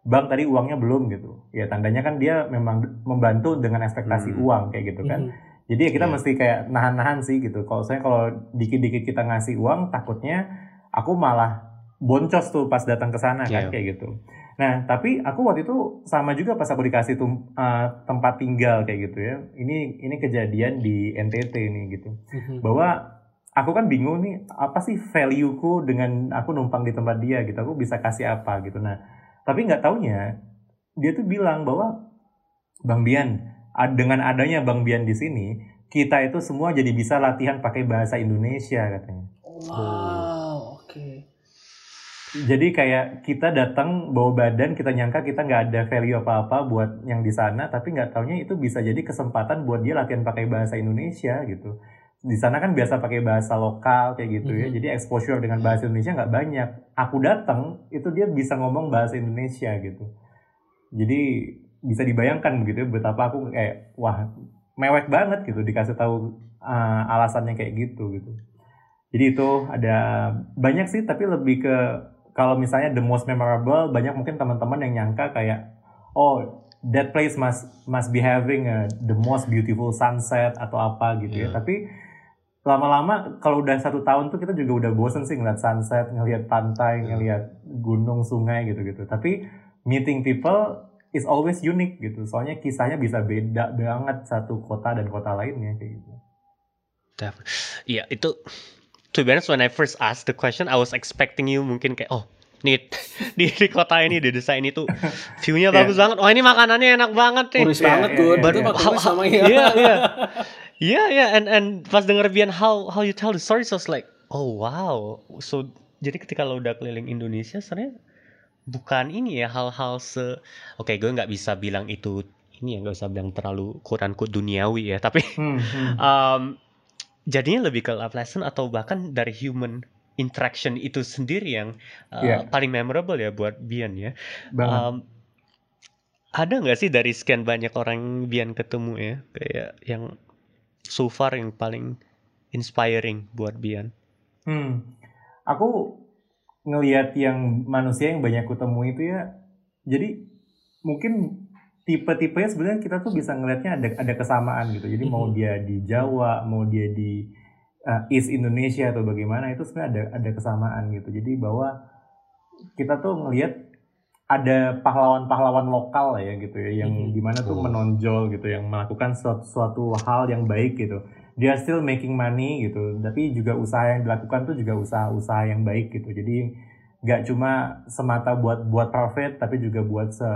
C: bang tadi uangnya belum gitu ya tandanya kan dia memang membantu dengan ekspektasi hmm. uang kayak gitu kan hmm. Jadi ya kita yeah. mesti kayak nahan-nahan sih gitu kalau saya kalau dikit-dikit kita ngasih uang takutnya aku malah boncos tuh pas datang ke sana yeah. kan kayak gitu nah tapi aku waktu itu sama juga pas aku dikasih tuh uh, tempat tinggal kayak gitu ya ini ini kejadian di NTT ini gitu hmm. bahwa aku kan bingung nih apa sih value-ku dengan aku numpang di tempat dia gitu aku bisa kasih apa gitu nah tapi nggak taunya dia tuh bilang bahwa Bang Bian dengan adanya Bang Bian di sini kita itu semua jadi bisa latihan pakai bahasa Indonesia katanya.
B: Wow, oke. Okay.
C: Jadi kayak kita datang bawa badan kita nyangka kita nggak ada value apa-apa buat yang di sana tapi nggak taunya itu bisa jadi kesempatan buat dia latihan pakai bahasa Indonesia gitu di sana kan biasa pakai bahasa lokal kayak gitu ya. Mm-hmm. Jadi exposure dengan bahasa Indonesia nggak banyak. Aku datang itu dia bisa ngomong bahasa Indonesia gitu. Jadi bisa dibayangkan begitu ya, betapa aku kayak wah mewek banget gitu dikasih tahu uh, alasannya kayak gitu gitu. Jadi itu ada banyak sih tapi lebih ke kalau misalnya the most memorable banyak mungkin teman-teman yang nyangka kayak oh that place must must be having a, the most beautiful sunset atau apa gitu yeah. ya. Iya. Tapi lama-lama kalau udah satu tahun tuh kita juga udah bosen sih ngeliat sunset, ngeliat pantai, yeah. ngeliat gunung, sungai gitu-gitu. Tapi meeting people is always unique gitu. Soalnya kisahnya bisa beda banget satu kota dan kota lainnya kayak gitu.
A: Iya itu. To be honest, when I first asked the question, I was expecting you mungkin kayak oh nih di, di kota ini di desa ini tuh viewnya yeah. bagus banget. Oh ini makanannya enak banget nih.
B: Turis yeah, banget yeah, gue.
A: Baru yeah. sama ya. Iya iya. yeah, yeah, and and pas denger Bian how how you tell the story, so it's like, oh wow, so jadi ketika lo udah keliling Indonesia, sebenarnya bukan ini ya hal-hal se, oke okay, gue nggak bisa bilang itu ini ya nggak usah bilang terlalu kurang kut duniawi ya, tapi hmm, hmm. Um, jadinya lebih ke life lesson atau bahkan dari human interaction itu sendiri yang uh, yeah. paling memorable ya buat Bian ya. Um, ada nggak sih dari sekian banyak orang Bian ketemu ya kayak yang so far yang paling inspiring buat Bian?
C: Hmm, aku ngelihat yang manusia yang banyak ketemu itu ya, jadi mungkin tipe-tipenya sebenarnya kita tuh bisa ngelihatnya ada ada kesamaan gitu. Jadi mau mm-hmm. dia di Jawa, mau dia di uh, East Indonesia atau bagaimana itu sebenarnya ada ada kesamaan gitu. Jadi bahwa kita tuh ngelihat ada pahlawan-pahlawan lokal ya gitu ya yang hmm. di mana tuh menonjol gitu yang melakukan suatu, suatu hal yang baik gitu dia still making money gitu tapi juga usaha yang dilakukan tuh juga usaha-usaha yang baik gitu jadi nggak cuma semata buat buat profit tapi juga buat se,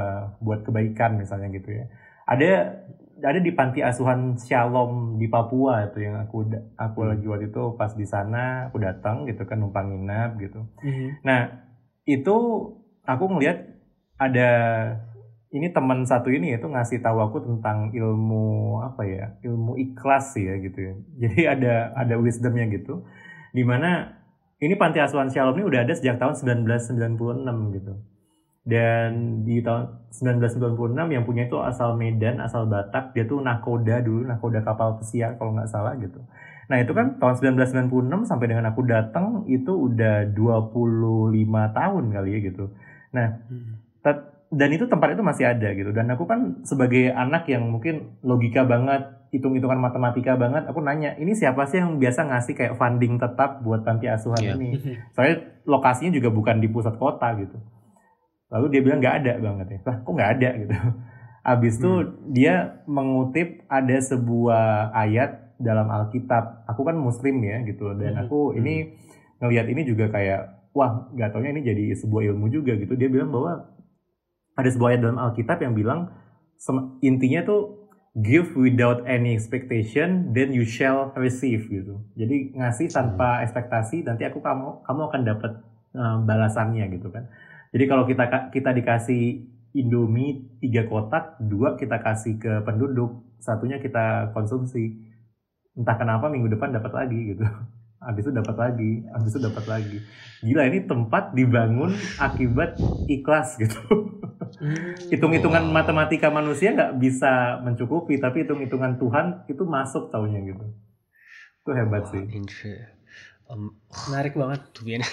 C: buat kebaikan misalnya gitu ya ada ada di panti asuhan Shalom di Papua itu yang aku aku hmm. lagi waktu itu pas di sana aku datang gitu kan numpang nginap gitu hmm. nah itu aku ngelihat ada ini teman satu ini itu ngasih tahu aku tentang ilmu apa ya ilmu ikhlas sih ya gitu ya. Jadi ada ada wisdomnya gitu. Di mana ini panti asuhan Shalom ini udah ada sejak tahun 1996 gitu. Dan di tahun 1996 yang punya itu asal Medan asal Batak dia tuh nakoda dulu nakoda kapal pesiar kalau nggak salah gitu. Nah itu kan tahun 1996 sampai dengan aku datang itu udah 25 tahun kali ya gitu. Nah hmm dan itu tempat itu masih ada gitu. Dan aku kan sebagai anak yang mungkin logika banget hitung-hitungan matematika banget aku nanya ini siapa sih yang biasa ngasih kayak funding tetap buat panti asuhan yeah. ini? Soalnya lokasinya juga bukan di pusat kota gitu. Lalu dia bilang nggak ada banget ya. Lah kok nggak ada? gitu. Abis itu hmm. dia mengutip ada sebuah ayat dalam Alkitab. Aku kan muslim ya gitu dan hmm. aku ini hmm. ngelihat ini juga kayak wah nggak taunya ini jadi sebuah ilmu juga gitu. Dia bilang bahwa ada sebuah ayat dalam Alkitab yang bilang intinya tuh give without any expectation then you shall receive gitu. Jadi ngasih tanpa hmm. ekspektasi nanti aku kamu kamu akan dapat uh, balasannya gitu kan. Jadi kalau kita kita dikasih Indomie tiga kotak dua kita kasih ke penduduk satunya kita konsumsi. Entah kenapa minggu depan dapat lagi gitu habis itu dapat lagi, habis itu dapat lagi. Gila ini tempat dibangun akibat ikhlas gitu. Hmm. Hitung-hitungan wow. matematika manusia nggak bisa mencukupi, tapi hitung-hitungan Tuhan itu masuk taunya gitu. Itu hebat wow, sih.
B: um, menarik banget
A: tuh Bian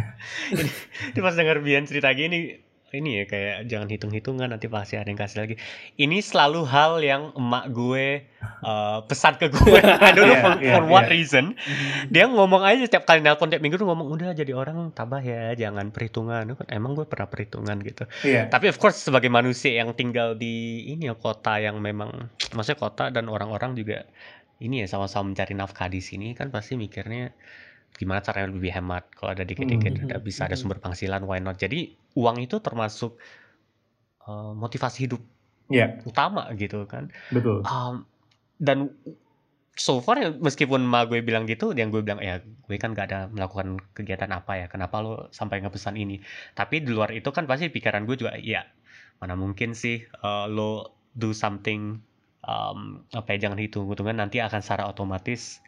A: ini, ini pas denger Bian cerita gini ini ya kayak jangan hitung-hitungan nanti pasti ada yang kasih lagi. Ini selalu hal yang emak gue uh, pesan ke gue. I don't know yeah, for, yeah, for what yeah. reason. Mm-hmm. Dia ngomong aja setiap kali nelpon tiap minggu tuh ngomong udah jadi orang tabah ya, jangan perhitungan. Emang gue pernah perhitungan gitu. Yeah. Tapi of course sebagai manusia yang tinggal di ini ya kota yang memang maksudnya kota dan orang-orang juga ini ya sama-sama mencari nafkah di sini kan pasti mikirnya gimana caranya lebih hemat kalau ada dikit-dikit mm -hmm. bisa ada hmm. sumber penghasilan why not jadi uang itu termasuk uh, motivasi hidup yeah. utama gitu kan
C: betul
A: um, dan so far ya, meskipun ma gue bilang gitu yang gue bilang ya gue kan gak ada melakukan kegiatan apa ya kenapa lo sampai ngepesan ini tapi di luar itu kan pasti pikiran gue juga ya mana mungkin sih uh, lo do something um, apa ya jangan hitung hitungan nanti akan secara otomatis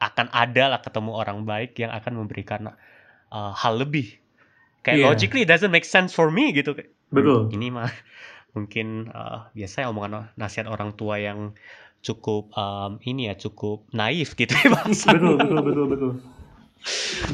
A: akan ada lah ketemu orang baik yang akan memberikan uh, hal lebih. Kayak yeah. logically it doesn't make sense for me gitu.
C: Betul.
A: Ini mah mungkin uh, biasa ya omongan nasihat orang tua yang cukup um, ini ya cukup naif gitu ya
C: betul betul betul betul.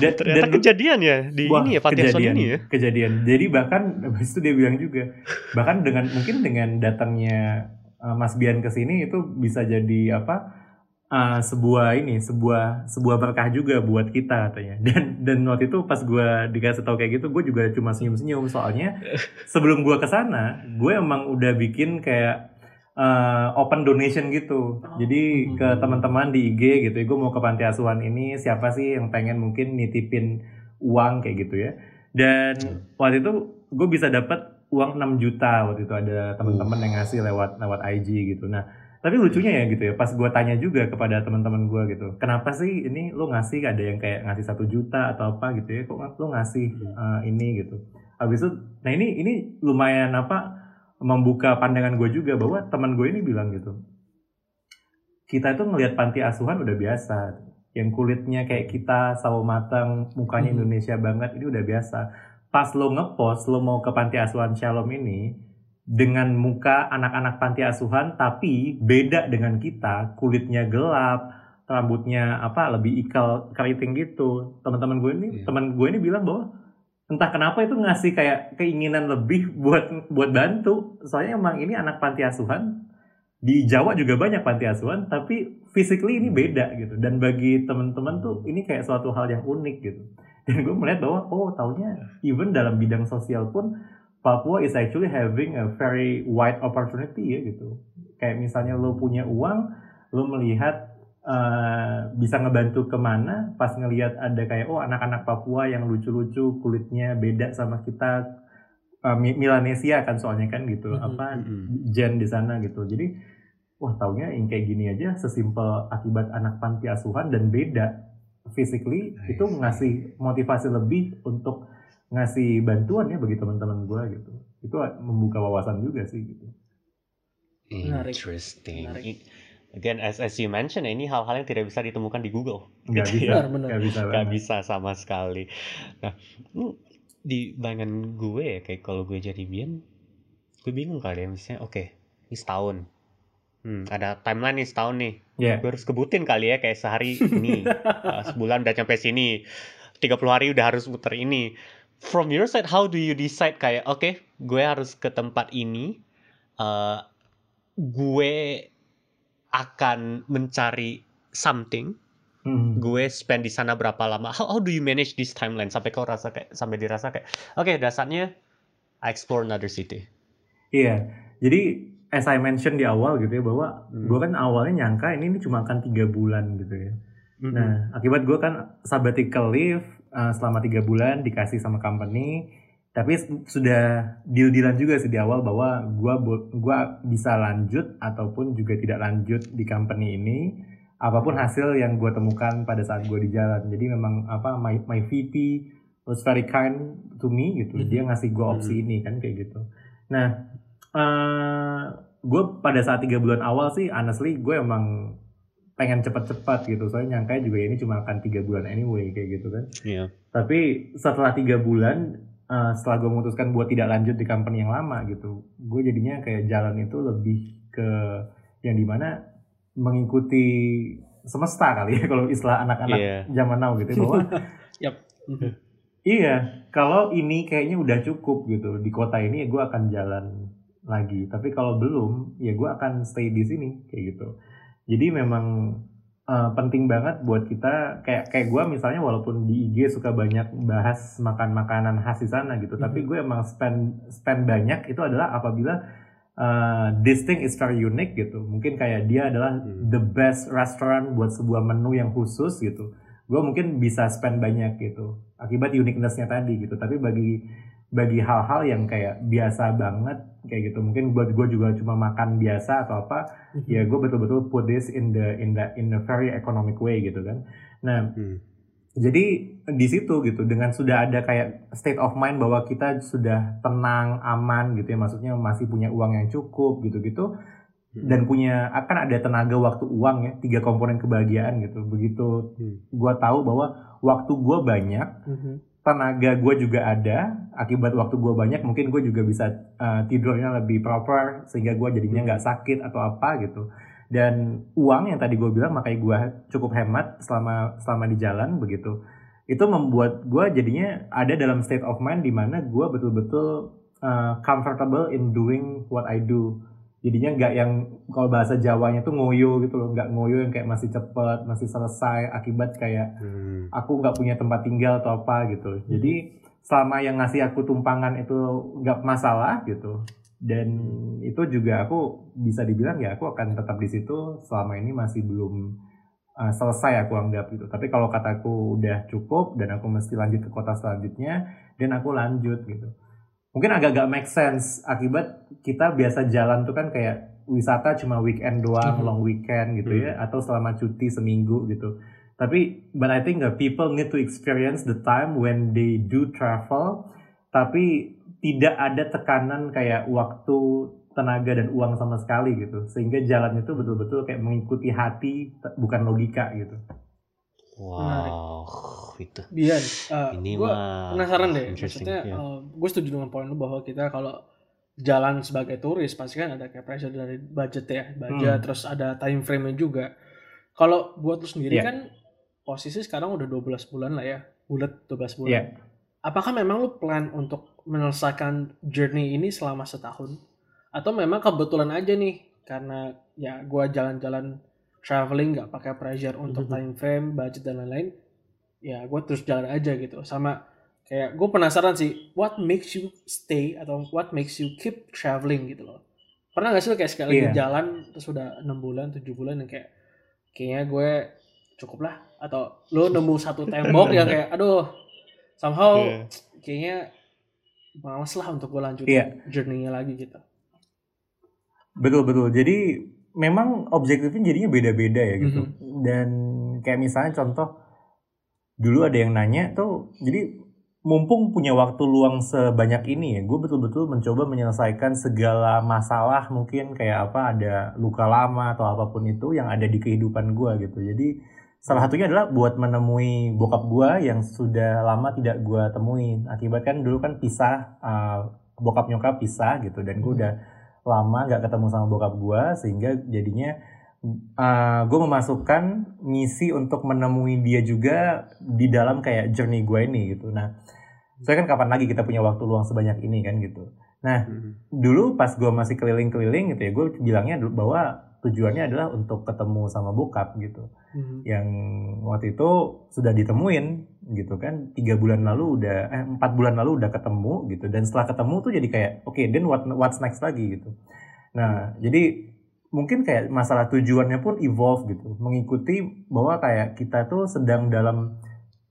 A: Dan, ternyata dan, kejadian ya di wah, ini ya kejadian, ini ya.
C: kejadian. Jadi bahkan habis itu dia bilang juga bahkan dengan mungkin dengan datangnya uh, Mas Bian ke sini itu bisa jadi apa uh, sebuah ini sebuah sebuah berkah juga buat kita katanya. Dan dan waktu itu pas gue dikasih tahu kayak gitu gue juga cuma senyum senyum soalnya sebelum gue ke sana gue emang udah bikin kayak uh, open donation gitu. Oh. jadi ke hmm. teman-teman di IG gitu gue mau ke panti asuhan ini siapa sih yang pengen mungkin nitipin uang kayak gitu ya. Dan hmm. waktu itu gue bisa dapat uang 6 juta waktu itu. Ada teman-teman yang ngasih lewat lewat IG gitu. Nah tapi lucunya ya gitu ya pas gue tanya juga kepada teman-teman gue gitu kenapa sih ini lo ngasih ada yang kayak ngasih satu juta atau apa gitu ya kok lo ngasih uh, ini gitu? Habis itu nah ini ini lumayan apa membuka pandangan gue juga bahwa teman gue ini bilang gitu kita itu ngelihat panti asuhan udah biasa yang kulitnya kayak kita sawo matang mukanya hmm. Indonesia banget ini udah biasa. Pas lo ngepost lo mau ke panti asuhan Shalom ini dengan muka anak-anak panti asuhan tapi beda dengan kita. Kulitnya gelap rambutnya apa lebih ikal keriting gitu. Teman-teman gue ini yeah. teman gue ini bilang bahwa entah kenapa itu ngasih kayak keinginan lebih buat buat bantu. Soalnya emang ini anak panti asuhan. Di Jawa juga banyak panti asuhan tapi physically ini beda gitu. Dan bagi teman-teman tuh ini kayak suatu hal yang unik gitu. Dan gue melihat bahwa oh taunya even dalam bidang sosial pun Papua is actually having a very wide opportunity ya gitu. Kayak misalnya lo punya uang, lo melihat uh, bisa ngebantu ke mana, pas ngelihat ada kayak oh anak-anak Papua yang lucu-lucu, kulitnya beda sama kita, uh, Milanesia kan soalnya kan gitu, mm -hmm. apa gen di sana gitu. Jadi wah taunya yang kayak gini aja sesimpel akibat anak panti asuhan dan beda physically itu ngasih motivasi lebih untuk ngasih bantuan ya bagi teman-teman gue gitu. Itu membuka wawasan juga sih gitu.
A: Interesting. Menarik. again as as you mention ini hal-hal yang tidak bisa ditemukan di Google.
C: Nggak gitu bisa. ya. nggak
A: bisa nggak bisa sama sekali. Nah di bayangan gue ya kayak kalau gue jadi Bian gue bingung kali ya misalnya oke okay, ini setahun. Hmm, ada timeline nih setahun nih. Yeah. gue harus kebutin kali ya kayak sehari ini. Uh, sebulan udah sampai sini. 30 hari udah harus muter ini from your side how do you decide kayak oke okay, gue harus ke tempat ini uh, gue akan mencari something hmm. gue spend di sana berapa lama? How, how do you manage this timeline? Sampai kau rasa kayak sampai dirasa kayak oke okay, dasarnya I explore another city.
C: Iya. Jadi as I mentioned di awal gitu ya bahwa hmm. gue kan awalnya nyangka ini, ini cuma akan tiga bulan gitu ya. Hmm. Nah, akibat gue kan sabbatical leave uh, selama tiga bulan dikasih sama company, tapi sudah deal-dealan juga sih di awal bahwa gue gua bisa lanjut ataupun juga tidak lanjut di company ini, apa pun hasil yang gue temukan pada saat gue di jalan. Jadi memang apa my my VP was very kind to me gitu, mm-hmm. dia ngasih gue opsi mm-hmm. ini kan kayak gitu. Nah, uh, eh, gue pada saat tiga bulan awal sih, honestly gue emang pengen cepat-cepat gitu soalnya nyangka juga ini cuma akan tiga bulan anyway kayak gitu kan
A: yeah.
C: tapi setelah tiga bulan uh, setelah gue memutuskan buat tidak lanjut di company yang lama gitu gue jadinya kayak jalan itu lebih ke yang di mana mengikuti semesta kali ya kalau istilah anak-anak yeah. zaman now gitu bahwa yep. iya kalau ini kayaknya udah cukup gitu di kota ini ya gue akan jalan lagi tapi kalau belum ya gue akan stay di sini kayak gitu jadi memang uh, penting banget buat kita kayak kayak gue misalnya walaupun di IG suka banyak bahas makan makanan khas di sana gitu mm -hmm. tapi gue emang spend spend banyak itu adalah apabila uh, this thing is very unique gitu. Mungkin kayak dia adalah hmm. the best restaurant buat sebuah menu yang khusus gitu. Gue mungkin bisa spend banyak gitu. Akibat uniquenessnya tadi gitu. Tapi bagi bagi hal-hal yang kayak biasa banget kayak gitu mungkin buat gue juga cuma makan biasa atau apa hmm. ya gue betul-betul put this in the in the in a very economic way gitu kan nah hmm jadi di situ gitu dengan sudah ada kayak state of mind bahwa kita sudah tenang aman gitu ya maksudnya masih punya uang yang cukup gitu gitu hmm. dan punya akan ada tenaga waktu uang ya tiga komponen kebahagiaan gitu begitu hmm. gue tahu bahwa waktu gue banyak hmm. Tenaga gue juga ada akibat waktu gue banyak mungkin gue juga bisa uh, tidurnya lebih proper sehingga gue jadinya nggak sakit atau apa gitu. Dan uang yang tadi gue bilang makanya gue cukup hemat selama selama di jalan begitu. Itu membuat gue jadinya ada dalam state of mind di mana gue betul-betul uh, comfortable in doing what I do jadinya nggak yang kalau bahasa Jawanya tuh ngoyo gitu loh. Nggak ngoyo yang kayak masih cepet masih selesai akibat kayak hmm. aku nggak punya tempat tinggal atau apa gitu. Hmm. jadi selama yang ngasih aku tumpangan itu nggak masalah gitu dan itu juga aku bisa dibilang ya aku akan tetap di situ selama ini masih belum uh, selesai aku anggap gitu. Tapi kalau kataku udah cukup dan aku mesti lanjut ke kota selanjutnya dan aku lanjut gitu mungkin agak-agak make sense akibat kita biasa jalan tuh kan kayak wisata cuma weekend doang, mm-hmm. long weekend gitu ya, atau selama cuti seminggu gitu. Tapi, but I think that people need to experience the time when they do travel, tapi tidak ada tekanan kayak waktu tenaga dan uang sama sekali gitu sehingga jalan itu betul-betul kayak mengikuti hati bukan logika gitu
A: wow itu
B: Bian uh, ini gue penasaran deh maksudnya yeah. uh, gue setuju dengan poin lu bahwa kita kalau jalan sebagai turis pasti kan ada kayak pressure dari budget ya budget hmm. terus ada time frame-nya juga kalau buat lu sendiri yeah. kan posisi sekarang udah 12 bulan lah ya bulat 12 bulan yeah. apakah memang lu plan untuk menyelesaikan journey ini selama setahun atau memang kebetulan aja nih karena ya gue jalan-jalan traveling nggak pakai pressure untuk mhm. time frame budget dan lain-lain ya gue terus jalan aja gitu sama kayak gue penasaran sih what makes you stay atau what makes you keep traveling gitu loh pernah gak sih lo kayak sekali yeah. jalan terus udah enam bulan tujuh bulan yang kayak kayaknya gue cukup lah atau lo nemu satu tembok yang kayak aduh somehow yeah. kayaknya males lah untuk gue lanjutin yeah. journey-nya lagi gitu.
C: Betul betul. Jadi memang objektifnya jadinya beda-beda ya gitu. Mm -hmm. Dan kayak misalnya contoh dulu ada yang nanya tuh, jadi mumpung punya waktu luang sebanyak ini ya, gue betul-betul mencoba menyelesaikan segala masalah mungkin kayak apa ada luka lama atau apa pun itu yang ada di kehidupan gue gitu. Jadi Salah satunya adalah buat menemui bokap gue yang sudah lama tidak gue temuin. Akibat kan dulu kan pisah, uh, bokap nyokap pisah gitu. Dan gue udah lama gak ketemu sama bokap gue sehingga jadinya uh, gue memasukkan misi untuk menemui dia juga di dalam kayak journey gue ini gitu. Nah, saya kan kapan lagi kita punya waktu luang sebanyak ini kan gitu. Nah, hmm. dulu pas gue masih keliling-keliling gitu ya, gue bilangnya bahwa tujuannya adalah untuk ketemu sama bokap gitu. Hmm. yang waktu itu sudah ditemuin gitu kan tiga bulan lalu udah eh empat bulan lalu udah ketemu gitu. Dan setelah ketemu tuh jadi kayak oke okay, then what what's next lagi gitu. Nah jadi mungkin kayak masalah tujuannya pun evolve gitu. Mengikuti bahwa kayak kita tuh sedang dalam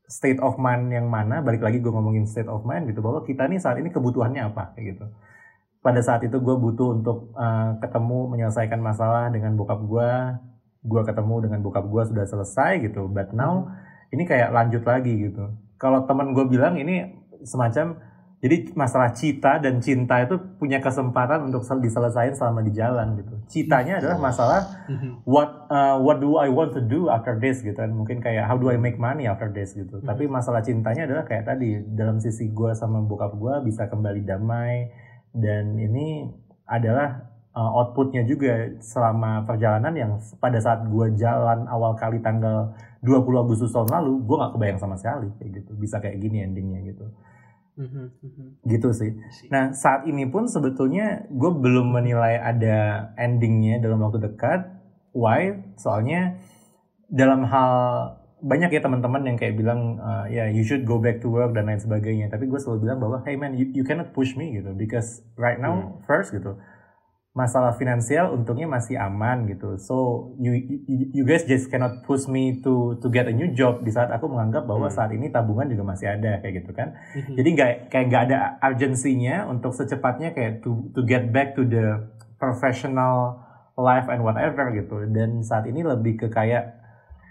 C: state of mind yang mana balik lagi gue ngomongin state of mind gitu bahwa kita nih saat ini kebutuhannya apa kayak gitu pada saat itu gue butuh untuk uh, ketemu menyelesaikan masalah dengan bokap gue gue ketemu dengan bokap gue sudah selesai gitu but now hmm. ini kayak lanjut lagi gitu kalau teman gue bilang ini semacam jadi masalah cita dan cinta itu punya kesempatan untuk diselesaikan selama di jalan gitu citanya adalah masalah hmm. what uh, what do I want to do after this gitu kan mungkin kayak how do I make money after this gitu hmm. tapi masalah cintanya adalah kayak tadi dalam sisi gue sama bokap gue bisa kembali damai dan ini adalah uh, outputnya juga selama perjalanan yang pada saat gue jalan awal kali tanggal 20 Agustus tahun lalu gue gak kebayang sama sekali kayak gitu. Bisa kayak gini endingnya gitu. Mm-hmm. gitu sih. Nah saat ini pun sebetulnya gue belum menilai ada endingnya dalam waktu dekat. Why? Soalnya dalam hal banyak ya teman-teman yang kayak bilang uh, ya yeah, you should go back to work dan lain sebagainya tapi gue selalu bilang bahwa hey man you, you cannot push me gitu because right now hmm. first gitu masalah finansial untungnya masih aman gitu so you, you you guys just cannot push me to to get a new job di saat aku menganggap bahwa hmm. saat ini tabungan juga masih ada kayak gitu kan hmm. jadi nggak kayak nggak ada urgensinya untuk secepatnya kayak to to get back to the professional life and whatever gitu dan saat ini lebih ke kayak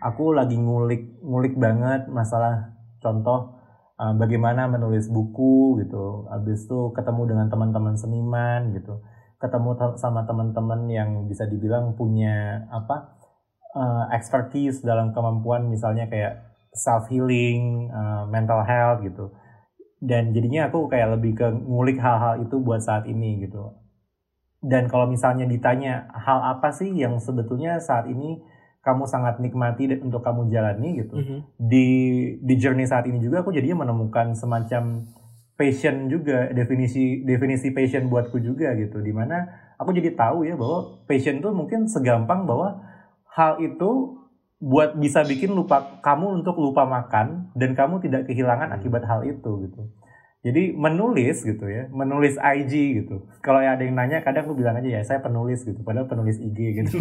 C: aku lagi ngulik ngulik banget masalah contoh uh, bagaimana menulis buku gitu. Habis itu ketemu dengan teman-teman seniman gitu. Ketemu sama teman-teman yang bisa dibilang punya apa uh, expertise dalam kemampuan misalnya kayak self healing uh, mental health gitu. Dan jadinya aku kayak lebih ke ngulik hal-hal itu buat saat ini gitu. Dan kalau misalnya ditanya hal apa sih yang sebetulnya saat ini kamu sangat nikmati untuk kamu jalani gitu. Mm -hmm. Di di journey saat ini juga aku jadinya menemukan semacam passion juga definisi definisi passion buatku juga gitu. Di mana aku jadi tahu ya bahwa passion tuh mungkin segampang bahwa hal itu buat bisa bikin lupa kamu untuk lupa makan dan kamu tidak kehilangan akibat hal itu gitu. Jadi menulis gitu ya, menulis IG gitu. Kalau ada yang nanya, kadang aku bilang aja ya saya penulis gitu, padahal penulis IG gitu.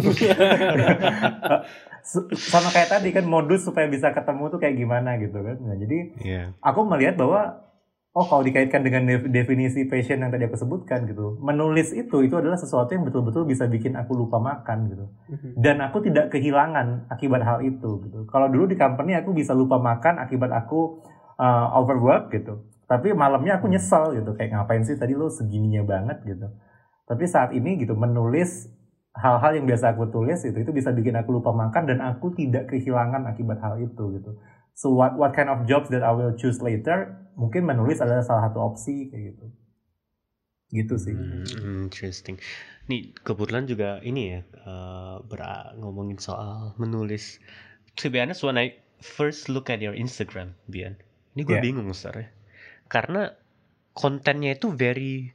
C: Sama kayak tadi kan modus supaya bisa ketemu tuh kayak gimana gitu kan. Nah jadi yeah. aku melihat bahwa oh kalau dikaitkan dengan definisi passion yang tadi aku sebutkan gitu, menulis itu itu adalah sesuatu yang betul-betul bisa bikin aku lupa makan gitu. Mhm. Dan aku tidak kehilangan akibat hal itu gitu. Kalau dulu di company aku bisa lupa makan akibat aku uh, overwork gitu tapi malamnya aku nyesel gitu kayak ngapain sih tadi lo segininya banget gitu. Tapi saat ini gitu menulis hal-hal yang biasa aku tulis itu itu bisa bikin aku lupa makan dan aku tidak kehilangan akibat hal itu gitu. So what what kind of jobs that I will choose later mungkin menulis adalah salah satu opsi kayak gitu. Gitu sih.
A: Hmm, interesting. Nih kebetulan juga ini ya uh, ngomongin soal menulis. To be honest when I first look at your Instagram Bian ini gue yeah. bingung ya karena kontennya itu very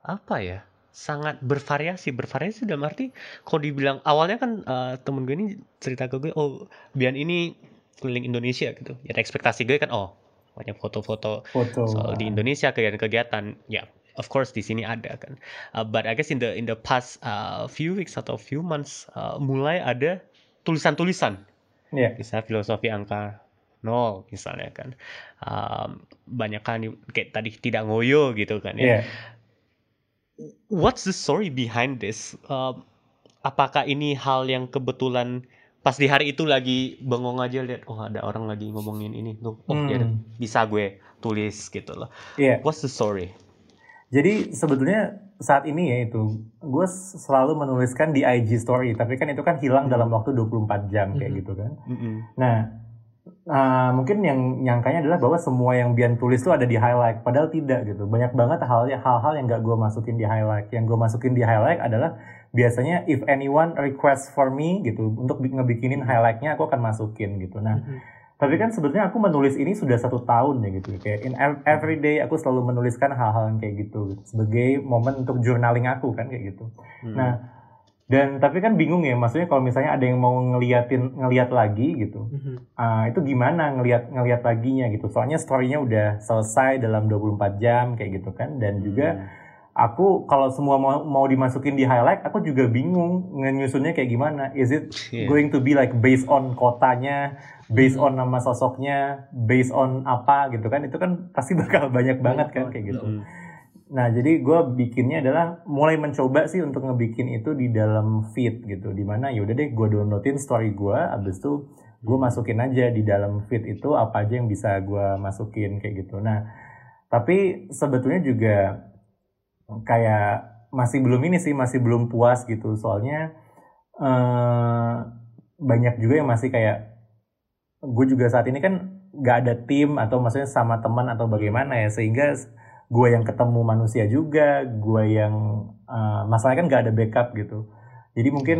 A: apa ya sangat bervariasi. Bervariasi dalam arti kalau dibilang awalnya kan uh, temen gue ini cerita ke gue oh Bian ini keliling Indonesia gitu. Ya ekspektasi gue kan oh banyak foto-foto soal di Indonesia kegiatan-kegiatan. Ya of course di sini ada kan. Uh, but I guess in the in the past uh, few weeks atau few months uh, mulai ada tulisan-tulisan. Yeah. bisa filosofi angka nol misalnya kan um, banyak kan kayak tadi tidak ngoyo gitu kan ya yeah. what's the story behind this um, apakah ini hal yang kebetulan pas di hari itu lagi bengong aja lihat oh ada orang lagi ngomongin ini tuh oh ya hmm. ya bisa gue tulis gitu loh yeah. what's the story
C: jadi sebetulnya saat ini ya itu gue selalu menuliskan di IG story tapi kan itu kan hilang mm. dalam waktu 24 jam kayak mm -hmm. gitu kan. Mm -hmm. Nah, uh, mungkin yang nyangkanya adalah bahwa semua yang Bian tulis itu ada di highlight, padahal tidak gitu. Banyak banget hal-hal hal yang gak gue masukin di highlight. Yang gue masukin di highlight adalah biasanya if anyone request for me gitu untuk ngebikinin highlightnya aku akan masukin gitu. Nah, mm-hmm. tapi kan sebetulnya aku menulis ini sudah satu tahun ya gitu. Kayak in every day aku selalu menuliskan hal-hal yang kayak gitu, gitu sebagai momen untuk journaling aku kan kayak gitu. Mm-hmm. Nah dan tapi kan bingung ya, maksudnya kalau misalnya ada yang mau ngeliatin ngeliat lagi gitu, mm-hmm. uh, itu gimana ngeliat ngeliat laginya gitu. Soalnya storynya udah selesai dalam 24 jam kayak gitu kan, dan juga mm. aku kalau semua mau mau dimasukin di highlight, aku juga bingung nyusunnya kayak gimana. Is it yeah. going to be like based on kotanya, based mm-hmm. on nama sosoknya, based on apa gitu kan? Itu kan pasti bakal banyak banget kan kayak gitu. Mm-hmm Nah, jadi gue bikinnya adalah mulai mencoba sih untuk ngebikin itu di dalam feed gitu. Di mana ya udah deh gue downloadin story gue, abis itu gue masukin aja di dalam feed itu apa aja yang bisa gue masukin kayak gitu. Nah, tapi sebetulnya juga kayak masih belum ini sih, masih belum puas gitu. Soalnya eh, banyak juga yang masih kayak gue juga saat ini kan gak ada tim atau maksudnya sama teman atau bagaimana ya sehingga gue yang ketemu manusia juga gue yang uh, masalahnya kan gak ada backup gitu. Jadi mungkin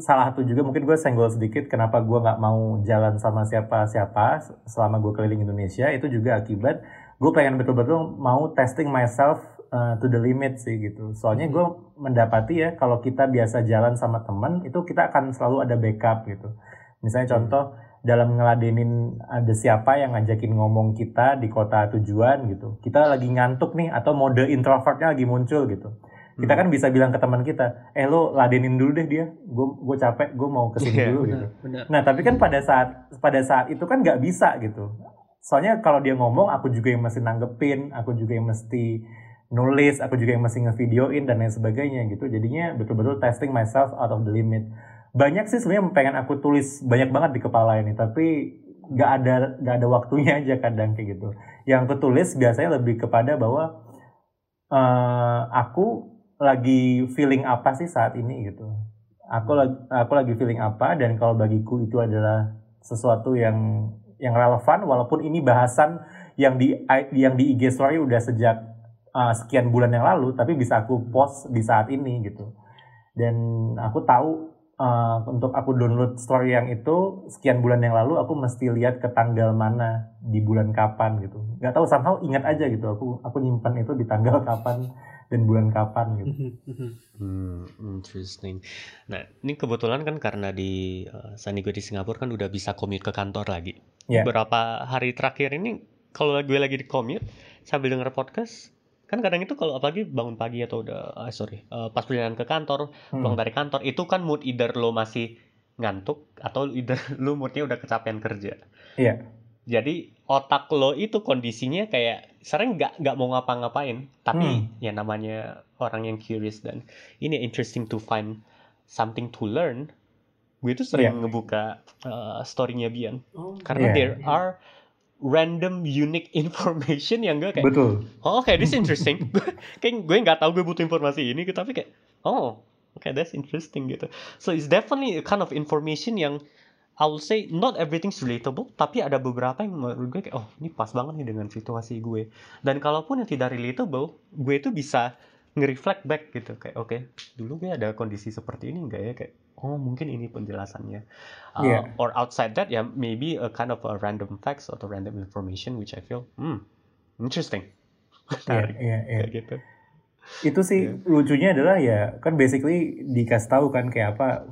C: salah satu juga mungkin gue senggol sedikit kenapa gue nggak mau jalan sama siapa-siapa selama gue keliling Indonesia. Itu juga akibat gue pengen betul-betul mau testing myself uh, to the limit sih gitu. Soalnya gue mendapati ya kalau kita biasa jalan sama teman itu kita akan selalu ada backup gitu. Misalnya contoh dalam ngeladenin ada siapa yang ngajakin ngomong kita di kota tujuan gitu. Kita lagi ngantuk nih atau mode introvertnya lagi muncul gitu. Kita kan bisa bilang ke teman kita, eh lo ladenin dulu deh dia, gue gue capek, gue mau ke sini yeah, dulu benar, gitu. Benar. Nah tapi kan pada saat pada saat itu kan nggak bisa gitu. Soalnya kalau dia ngomong, aku juga yang mesti nanggepin, aku juga yang mesti nulis, aku juga yang mesti ngevideoin dan lain sebagainya gitu. Jadinya betul-betul testing myself out of the limit banyak sih sebenarnya pengen aku tulis banyak banget di kepala ini tapi nggak ada nggak ada waktunya aja kadang kayak gitu. Yang aku tulis biasanya lebih kepada bahwa uh, aku lagi feeling apa sih saat ini gitu. Aku lagi aku lagi feeling apa dan kalau bagiku itu adalah sesuatu yang yang relevan walaupun ini bahasan yang di yang di IG story udah sejak uh, sekian bulan yang lalu tapi bisa aku post di saat ini gitu. Dan aku tahu uh, untuk aku download story yang itu sekian bulan yang lalu aku mesti lihat ke tanggal mana di bulan kapan gitu nggak tahu somehow ingat aja gitu aku aku nyimpan itu di tanggal kapan dan bulan kapan gitu.
A: Hmm, interesting. Nah, ini kebetulan kan karena di uh, Sani gue di Singapura kan udah bisa commute ke kantor lagi. Yeah. Beberapa hari terakhir ini kalau gue lagi di commute sambil denger podcast, kan kadang itu kalau apalagi bangun pagi atau udah uh, sorry uh, pas perjalanan ke kantor hmm. pulang dari kantor itu kan mood either lo masih ngantuk atau either lo moodnya udah kecapean kerja
C: iya yeah.
A: jadi otak lo itu kondisinya kayak sering nggak nggak mau ngapa-ngapain tapi hmm. ya namanya orang yang curious dan ini interesting to find something to learn gue itu sering yeah. ngebuka uh, storynya Bian oh. karena yeah. there are random unique information yang gue kayak
C: betul.
A: Oh kayak this interesting. Kayak gue nggak tahu gue butuh informasi ini gitu. Tapi kayak oh okay that's interesting gitu. So it's definitely a kind of information yang I will say not everything's relatable tapi ada beberapa yang menurut gue kayak oh ini pas banget nih dengan situasi gue. Dan kalaupun yang tidak relatable gue itu bisa nge-reflect back gitu kayak oke okay, dulu gue ada kondisi seperti ini enggak ya kayak oh mungkin ini penjelasannya uh, yeah. or outside that ya yeah, maybe a kind of a random facts atau random information which I feel hmm interesting
C: yeah, yeah, yeah. kayak gitu itu sih yeah. lucunya adalah ya kan basically dikasih tahu kan kayak apa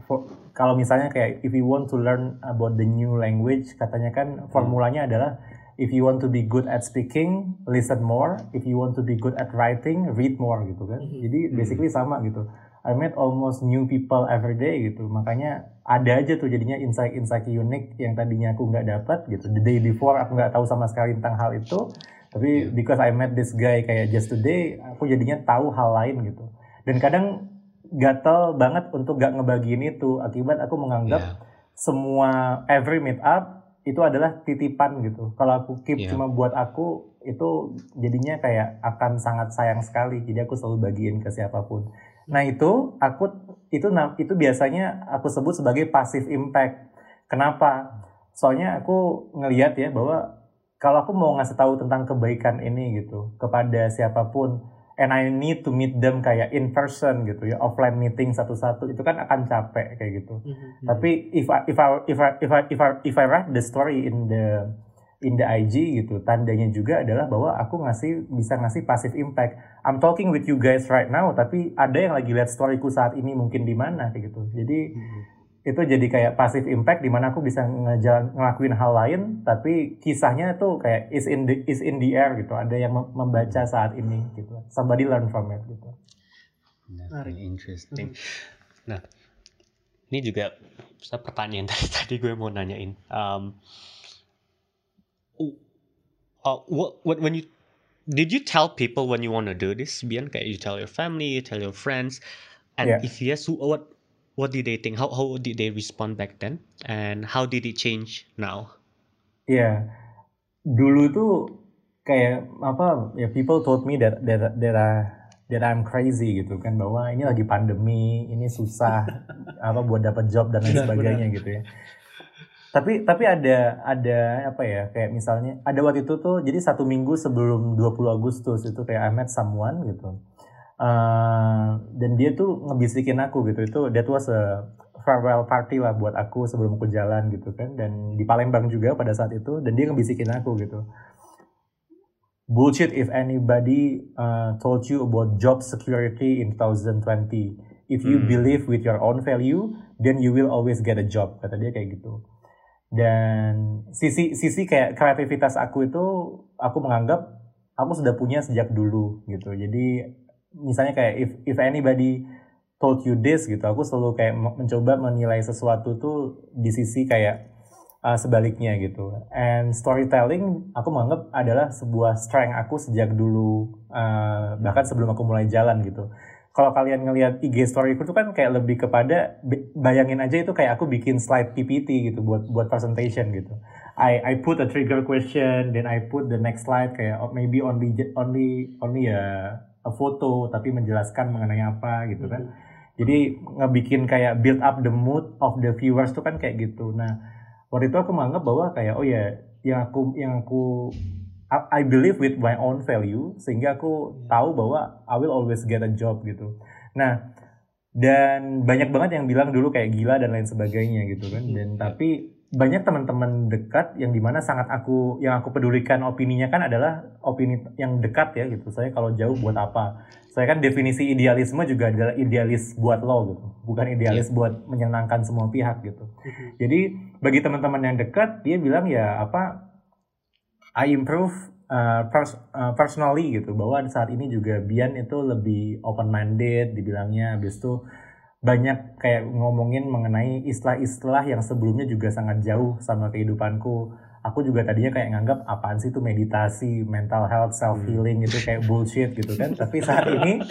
C: kalau misalnya kayak if you want to learn about the new language katanya kan formulanya hmm. adalah if you want to be good at speaking listen more if you want to be good at writing read more gitu kan hmm. jadi hmm. basically sama gitu I met almost new people every day gitu. Makanya ada aja tuh jadinya insight-insight unik yang tadinya aku nggak dapat gitu. The day before aku nggak tahu sama sekali tentang hal itu. Tapi because I met this guy kayak just today, aku jadinya tahu hal lain gitu. Dan kadang gatel banget untuk gak ngebagiin itu. Akibat aku menganggap yeah. semua every meet up itu adalah titipan gitu. Kalau aku keep yeah. cuma buat aku itu jadinya kayak akan sangat sayang sekali. Jadi aku selalu bagiin ke siapa pun. Nah itu aku itu itu biasanya aku sebut sebagai passive impact. Kenapa? Soalnya aku ngelihat ya bahwa kalau aku mau ngasih tahu tentang kebaikan ini gitu kepada siapa pun, and I need to meet them kayak in person gitu ya offline meeting satu-satu itu kan akan capek kayak gitu. Mm-hmm. Tapi if I, if I if I if I if I if I write the story in the in the IG gitu. Tandanya juga adalah bahwa aku ngasih bisa ngasih passive impact. I'm talking with you guys right now, tapi ada yang lagi lihat storyku saat ini mungkin di mana kayak gitu. Jadi hmm. Itu jadi kayak passive impact di mana aku bisa ngejalan ngelakuin hal lain, tapi kisahnya tuh kayak is in the is in the air gitu. Ada yang membaca saat ini gitu. Somebody learn from it gitu.
A: Very interesting. Hmm. Nah, ini juga pertanyaan dari tadi gue mau nanyain. Um, uh, what, what when you did you tell people when you want to do this Bian kayak you tell your family you tell your friends and yeah. if yes what what did they think? How how did they respond back then? And how did it change now?
C: Yeah dulu tuh kayak apa ya people told me that that that I, that I'm crazy gitu kan bahwa ini lagi pandemi ini susah apa buat dapat job dan lain sebagainya gitu ya. Tapi tapi ada ada apa ya kayak misalnya ada waktu itu tuh jadi satu minggu sebelum 20 Agustus itu kayak I met someone gitu uh, dan dia tuh ngebisikin aku gitu. Itu that was a farewell party lah buat aku sebelum aku jalan gitu kan. Dan di Palembang juga pada saat itu. Dan dia ngebisikin aku gitu. Bullshit if anybody uh, told you about job security in 2020 if you hmm. believe with your own value then you will always get a job kata dia kayak gitu. Dan sisi sisi kayak kreativitas aku itu aku menganggap aku sudah punya sejak dulu gitu. Jadi misalnya kayak if if anybody told you this gitu aku selalu kayak mencoba menilai sesuatu tuh di sisi kayak uh, sebaliknya gitu and storytelling aku menganggap adalah sebuah strength aku sejak dulu uh, bahkan sebelum aku mulai jalan gitu kalau kalian ngelihat IG story itu kan kayak lebih kepada bayangin aja itu kayak aku bikin slide PPT gitu buat buat presentation gitu. I I put a trigger question, then I put the next slide kayak oh, maybe only only only a, a foto tapi menjelaskan mengenai apa gitu kan. Jadi ngebikin kayak build up the mood of the viewers tuh kan kayak gitu. Nah waktu itu aku menganggap bahwa kayak oh ya yang aku yang aku I believe with my own value sehingga aku tahu bahwa I will always get a job gitu. Nah, dan banyak banget yang bilang dulu kayak gila dan lain sebagainya gitu kan. Dan tapi banyak teman-teman dekat yang di mana sangat aku yang aku pedulikan opininya kan adalah opini yang dekat ya gitu. Saya kalau jauh buat apa? Saya kan definisi idealisme juga adalah idealis buat lo gitu, bukan idealis yeah. buat menyenangkan semua pihak gitu. Jadi bagi teman-teman yang dekat dia bilang ya apa I improve uh, pers uh, personally gitu bahwa saat ini juga Bian itu lebih open minded dibilangnya habis itu banyak kayak ngomongin mengenai istilah-istilah yang sebelumnya juga sangat jauh sama kehidupanku. Aku juga tadinya kayak nganggap apaan sih itu meditasi mental health self healing itu kayak bullshit gitu kan. Tapi saat ini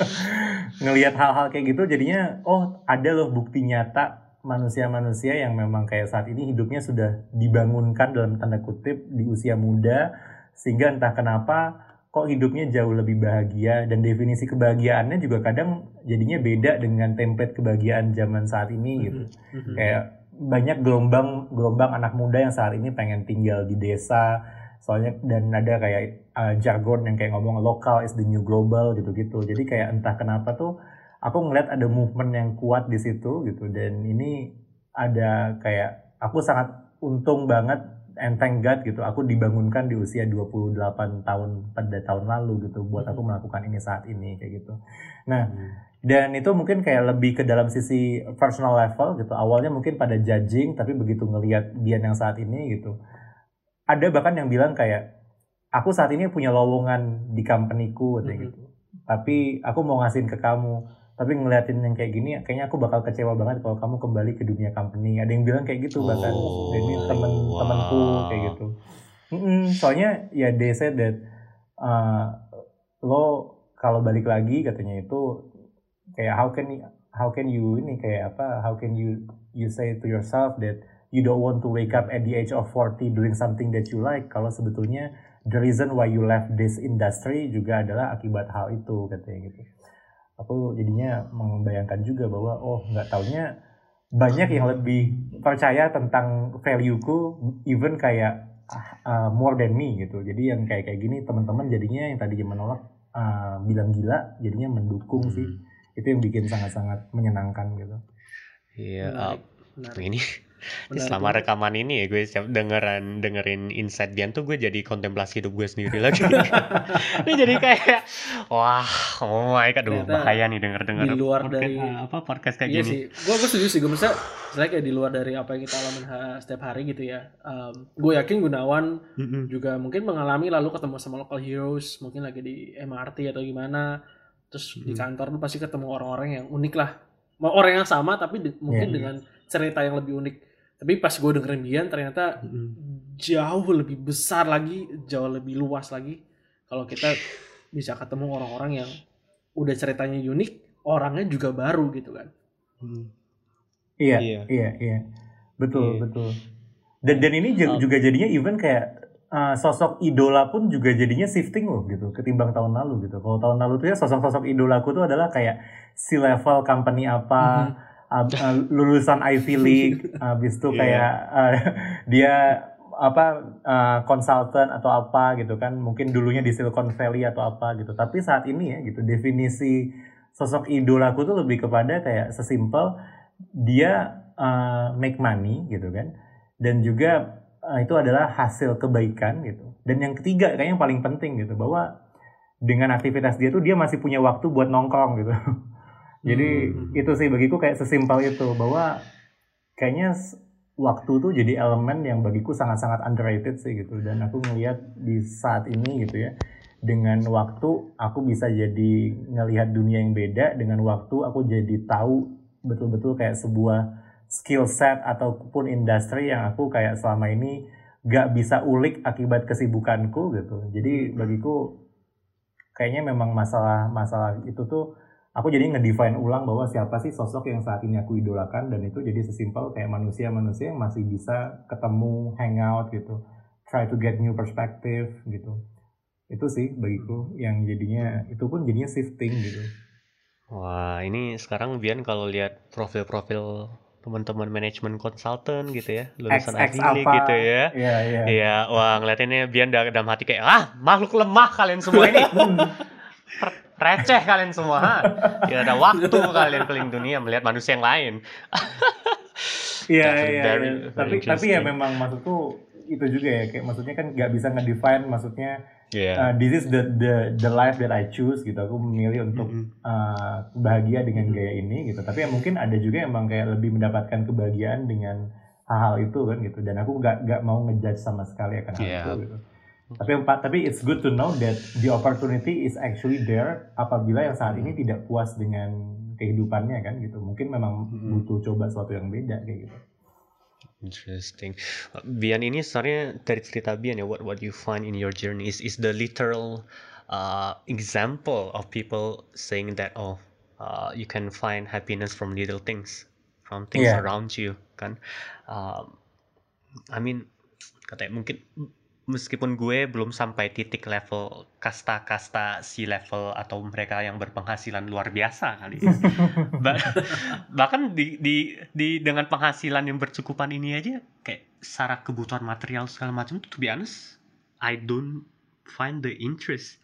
C: ngelihat hal-hal kayak gitu jadinya oh ada loh bukti nyata manusia-manusia yang memang kayak saat ini hidupnya sudah dibangunkan dalam tanda kutip di usia muda sehingga entah kenapa kok hidupnya jauh lebih bahagia dan definisi kebahagiaannya juga kadang jadinya beda dengan template kebahagiaan zaman saat ini gitu. Mm-hmm. Kayak banyak gelombang gelombang anak muda yang saat ini pengen tinggal di desa soalnya dan ada kayak uh, jargon yang kayak ngomong lokal is the new global gitu-gitu. Jadi kayak entah kenapa tuh aku ngeliat ada movement yang kuat di situ gitu dan ini ada kayak aku sangat untung banget and thank God gitu aku dibangunkan di usia 28 tahun pada tahun lalu gitu buat aku hmm. melakukan ini saat ini kayak gitu. Nah, hmm. dan itu mungkin kayak lebih ke dalam sisi personal level gitu. Awalnya mungkin pada judging tapi begitu ngelihat Dian yang saat ini gitu. Ada bahkan yang bilang kayak aku saat ini punya lowongan di companyku gitu, hmm. gitu. Tapi aku mau ngasihin ke kamu tapi ngeliatin yang kayak gini kayaknya aku bakal kecewa banget kalau kamu kembali ke dunia company. Ada yang bilang kayak gitu bahkan oh, ini temen wow. temanku kayak gitu. Mm -mm, soalnya ya they said that uh, lo kalau balik lagi katanya itu kayak how can how can you ini kayak apa how can you you say to yourself that you don't want to wake up at the age of 40 doing something that you like kalau sebetulnya the reason why you left this industry juga adalah akibat hal itu katanya gitu aku jadinya membayangkan juga bahwa oh nggak taunya banyak yang lebih percaya tentang valueku even kayak uh, more than me gitu. Jadi yang kayak kayak gini teman-teman jadinya yang tadinya menolak uh, bilang gila jadinya mendukung hmm. sih itu yang bikin sangat-sangat menyenangkan gitu.
A: Iya uh, ini Benar, selama benar. rekaman ini ya gue siap dengeran dengerin insight Dian tuh gue jadi kontemplasi hidup gue sendiri lagi. ini jadi kayak wah oh my god aduh bahaya nih denger denger
B: di luar podcast, dari
A: apa podcast kayak
B: iya
A: gini.
B: sih. Gue gue setuju sih gue merasa saya kayak di luar dari apa yang kita alami setiap hari gitu ya. Um, gue yakin Gunawan mm-hmm. juga mungkin mengalami lalu ketemu sama local heroes mungkin lagi di MRT atau gimana. Terus mm-hmm. di kantor tuh pasti ketemu orang-orang yang unik lah. Mau orang yang sama tapi di, mungkin yeah. dengan cerita yang lebih unik tapi pas gue dengerin Bian ternyata hmm. jauh lebih besar lagi jauh lebih luas lagi kalau kita bisa ketemu orang-orang yang udah ceritanya unik orangnya juga baru gitu kan
C: hmm. iya, iya iya iya betul iya. betul dan dan ini juga, oh. juga jadinya even kayak uh, sosok idola pun juga jadinya shifting loh gitu ketimbang tahun lalu gitu kalau tahun lalu tuh ya sosok-sosok idolaku tuh adalah kayak si level company apa mm uh, lulusan Ivy League, habis itu iya. kayak uh, dia apa uh, konsultan atau apa gitu kan. Mungkin dulunya di Silicon Valley atau apa gitu. Tapi saat ini ya gitu definisi sosok idolaku tuh lebih kepada kayak sesimpel dia uh, make money gitu kan. Dan juga uh, itu adalah hasil kebaikan gitu. Dan yang ketiga kayaknya yang paling penting gitu bahwa dengan aktivitas dia tuh dia masih punya waktu buat nongkrong gitu jadi hmm. itu sih bagiku kayak sesimpel itu bahwa kayaknya waktu tuh jadi elemen yang bagiku sangat-sangat underrated sih gitu dan aku ngelihat di saat ini gitu ya dengan waktu aku bisa jadi ngelihat dunia yang beda dengan waktu aku jadi tahu betul-betul kayak sebuah skill set ataupun industri yang aku kayak selama ini gak bisa ulik akibat kesibukanku gitu jadi bagiku kayaknya memang masalah masalah itu tuh aku jadi ngedefine ulang bahwa siapa sih sosok yang saat ini aku idolakan dan itu jadi sesimpel kayak manusia-manusia yang masih bisa ketemu, hangout gitu, try to get new perspective gitu. Itu sih bagiku yang jadinya itu pun jadinya shifting gitu.
A: Wah, ini sekarang Bian kalau lihat profil-profil teman-teman manajemen konsultan gitu ya lulusan League gitu ya. Iya iya. Iya wah ngeliatinnya Bian dalam hati kayak ah makhluk lemah kalian semua ini receh kalian semua. Ha? Tidak ada waktu kalian keliling dunia melihat manusia yang lain.
C: Iya iya. iya. Tapi tapi ya memang maksudku itu juga ya kayak maksudnya kan nggak bisa ngedefine maksudnya yeah. uh, this is the the the life that I choose gitu aku memilih untuk mm -hmm. uh, bahagia dengan gaya ini gitu tapi ya mungkin ada juga yang emang kayak lebih mendapatkan kebahagiaan dengan hal-hal itu kan gitu dan aku nggak nggak mau ngejudge sama sekali akan hal yeah. itu gitu tapi tapi it's good to know that the opportunity is actually there apabila yang saat ini tidak puas dengan kehidupannya kan gitu. Mungkin memang hmm. butuh coba sesuatu yang beda kayak gitu.
A: Interesting. Bian ini sebenarnya dari cerita Bian ya, what what you find in your journey is is the literal uh, example of people saying that oh uh, you can find happiness from little things, from things yeah. around you kan. Um, I mean katanya mungkin meskipun gue belum sampai titik level kasta-kasta si level atau mereka yang berpenghasilan luar biasa kali bah bahkan di, di di dengan penghasilan yang bercukupan ini aja kayak secara kebutuhan material segala macam tuh to be honest I don't find the interest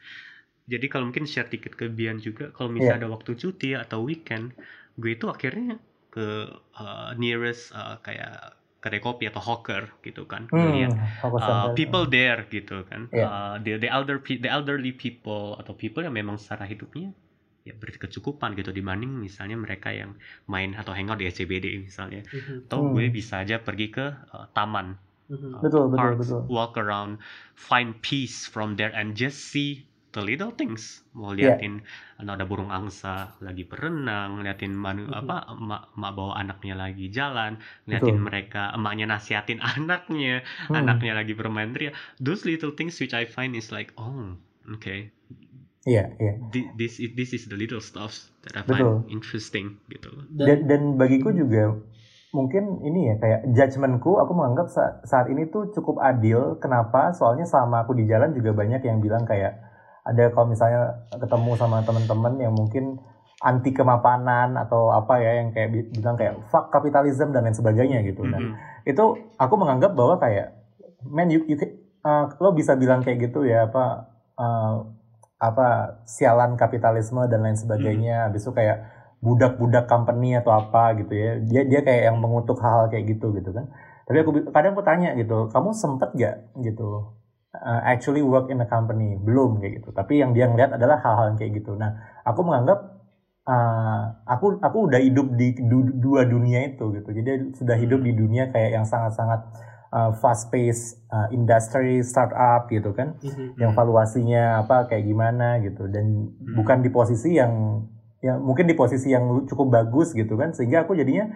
A: jadi kalau mungkin share tiket ke Bian juga kalau misalnya yeah. ada waktu cuti atau weekend gue itu akhirnya ke uh, nearest uh, kayak kedai kopi atau hawker gitu kan hmm, uh, people there gitu kan yeah. uh, the the elder the elderly people atau people yang memang secara hidupnya ya berkecukupan gitu dibanding misalnya mereka yang main atau hangout di SCBD misalnya mm-hmm. atau hmm. gue bisa aja pergi ke uh, taman
C: mm-hmm. uh, betul, betul, betul.
A: walk around find peace from there and just see the little things mau iya. liatin yeah. ada burung angsa lagi berenang liatin manu mm-hmm. apa emak emak bawa anaknya lagi jalan liatin Betul. mereka emaknya nasihatin anaknya hmm. anaknya lagi bermain ria those little things which I find is like oh okay
C: Iya, yeah,
A: yeah. This this is the little stuff that I find Betul. interesting gitu.
C: Dan, dan bagiku juga mungkin ini ya kayak judgementku aku menganggap saat ini tuh cukup adil. Kenapa? Soalnya selama aku di jalan juga banyak yang bilang kayak ada kalau misalnya ketemu sama teman-teman yang mungkin anti kemapanan atau apa ya yang kayak bilang kayak fuck kapitalisme dan lain sebagainya gitu dan mm-hmm. itu aku menganggap bahwa kayak man you, you uh, lo bisa bilang kayak gitu ya apa uh, apa sialan kapitalisme dan lain sebagainya mm-hmm. habis itu kayak budak-budak company atau apa gitu ya dia dia kayak yang mengutuk hal-hal kayak gitu gitu kan tapi aku kadang aku tanya gitu kamu sempet gak gitu uh, actually work in a company. Belum kayak gitu. Tapi yang dia ngeliat adalah hal-hal yang kayak gitu. Nah aku menganggap uh, aku aku udah hidup di du, dua dunia itu gitu. Jadi sudah hidup di dunia kayak yang sangat-sangat uh, fast pace uh, industry startup gitu kan. Mm-hmm. yang valuasinya apa kayak gimana gitu. Dan mm-hmm. bukan di posisi yang ya mungkin di posisi yang cukup bagus gitu kan sehingga aku jadinya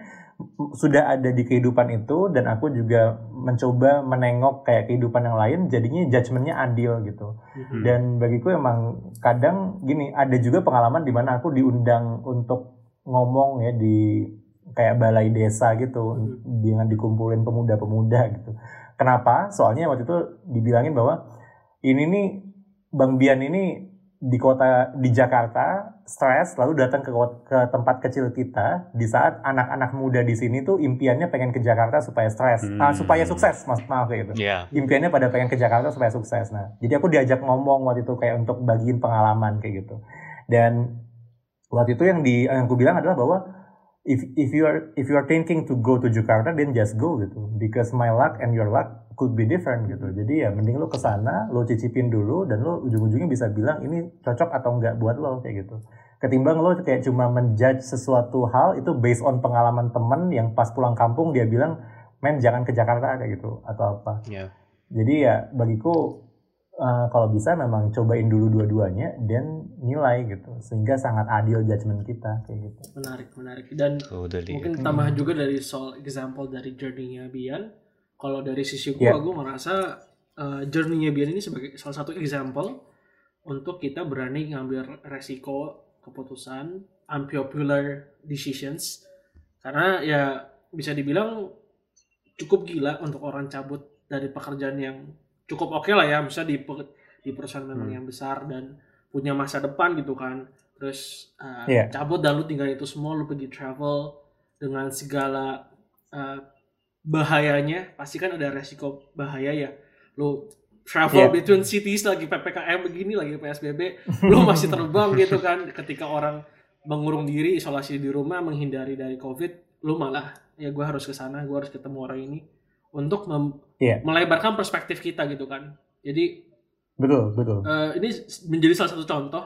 C: sudah ada di kehidupan itu dan aku juga mencoba menengok kayak kehidupan yang lain jadinya judgementnya adil gitu mm-hmm. dan bagiku emang kadang gini ada juga pengalaman di mana aku diundang untuk ngomong ya di kayak balai desa gitu mm-hmm. dengan dikumpulin pemuda-pemuda gitu kenapa soalnya waktu itu dibilangin bahwa ini nih Bang Bian ini di kota di Jakarta stres lalu datang ke ke tempat kecil kita di saat anak-anak muda di sini tuh impiannya pengen ke Jakarta supaya stres hmm. uh, supaya sukses mas maaf kayak gitu yeah. impiannya pada pengen ke Jakarta supaya sukses nah jadi aku diajak ngomong waktu itu kayak untuk bagiin pengalaman kayak gitu dan waktu itu yang di yang aku bilang adalah bahwa if if you are if you are thinking to go to Jakarta then just go gitu because my luck and your luck could be different gitu. Jadi ya mending lo ke sana, lo cicipin dulu dan lo ujung-ujungnya bisa bilang ini cocok atau enggak buat lo kayak gitu. Ketimbang lo kayak cuma menjudge sesuatu hal itu based on pengalaman temen yang pas pulang kampung dia bilang, men jangan ke Jakarta kayak gitu atau apa. Yeah. Jadi ya bagiku uh, kalau bisa memang cobain dulu dua-duanya dan nilai gitu. Sehingga sangat adil judgement kita kayak gitu.
B: Menarik, menarik. Dan oh, mungkin tambahan juga dari soal example dari journey-nya Bian. Kalau dari sisi gue yeah. gue merasa uh, journey-nya Bian ini sebagai salah satu example untuk kita berani ngambil resiko keputusan unpopular decisions. Karena ya bisa dibilang cukup gila untuk orang cabut dari pekerjaan yang cukup oke okay lah ya misalnya di di perusahaan memang hmm. yang besar dan punya masa depan gitu kan terus uh, yeah. cabut dan lu tinggal itu semua lu pergi travel dengan segala uh, bahayanya pasti kan ada resiko bahaya ya lo travel yeah. between cities lagi ppkm begini lagi psbb lo masih terbang gitu kan ketika orang mengurung diri isolasi di rumah menghindari dari covid lo malah ya gue harus ke sana gue harus ketemu orang ini untuk yeah. melebarkan perspektif kita gitu kan. Jadi
C: betul betul.
B: uh, ini menjadi salah satu contoh.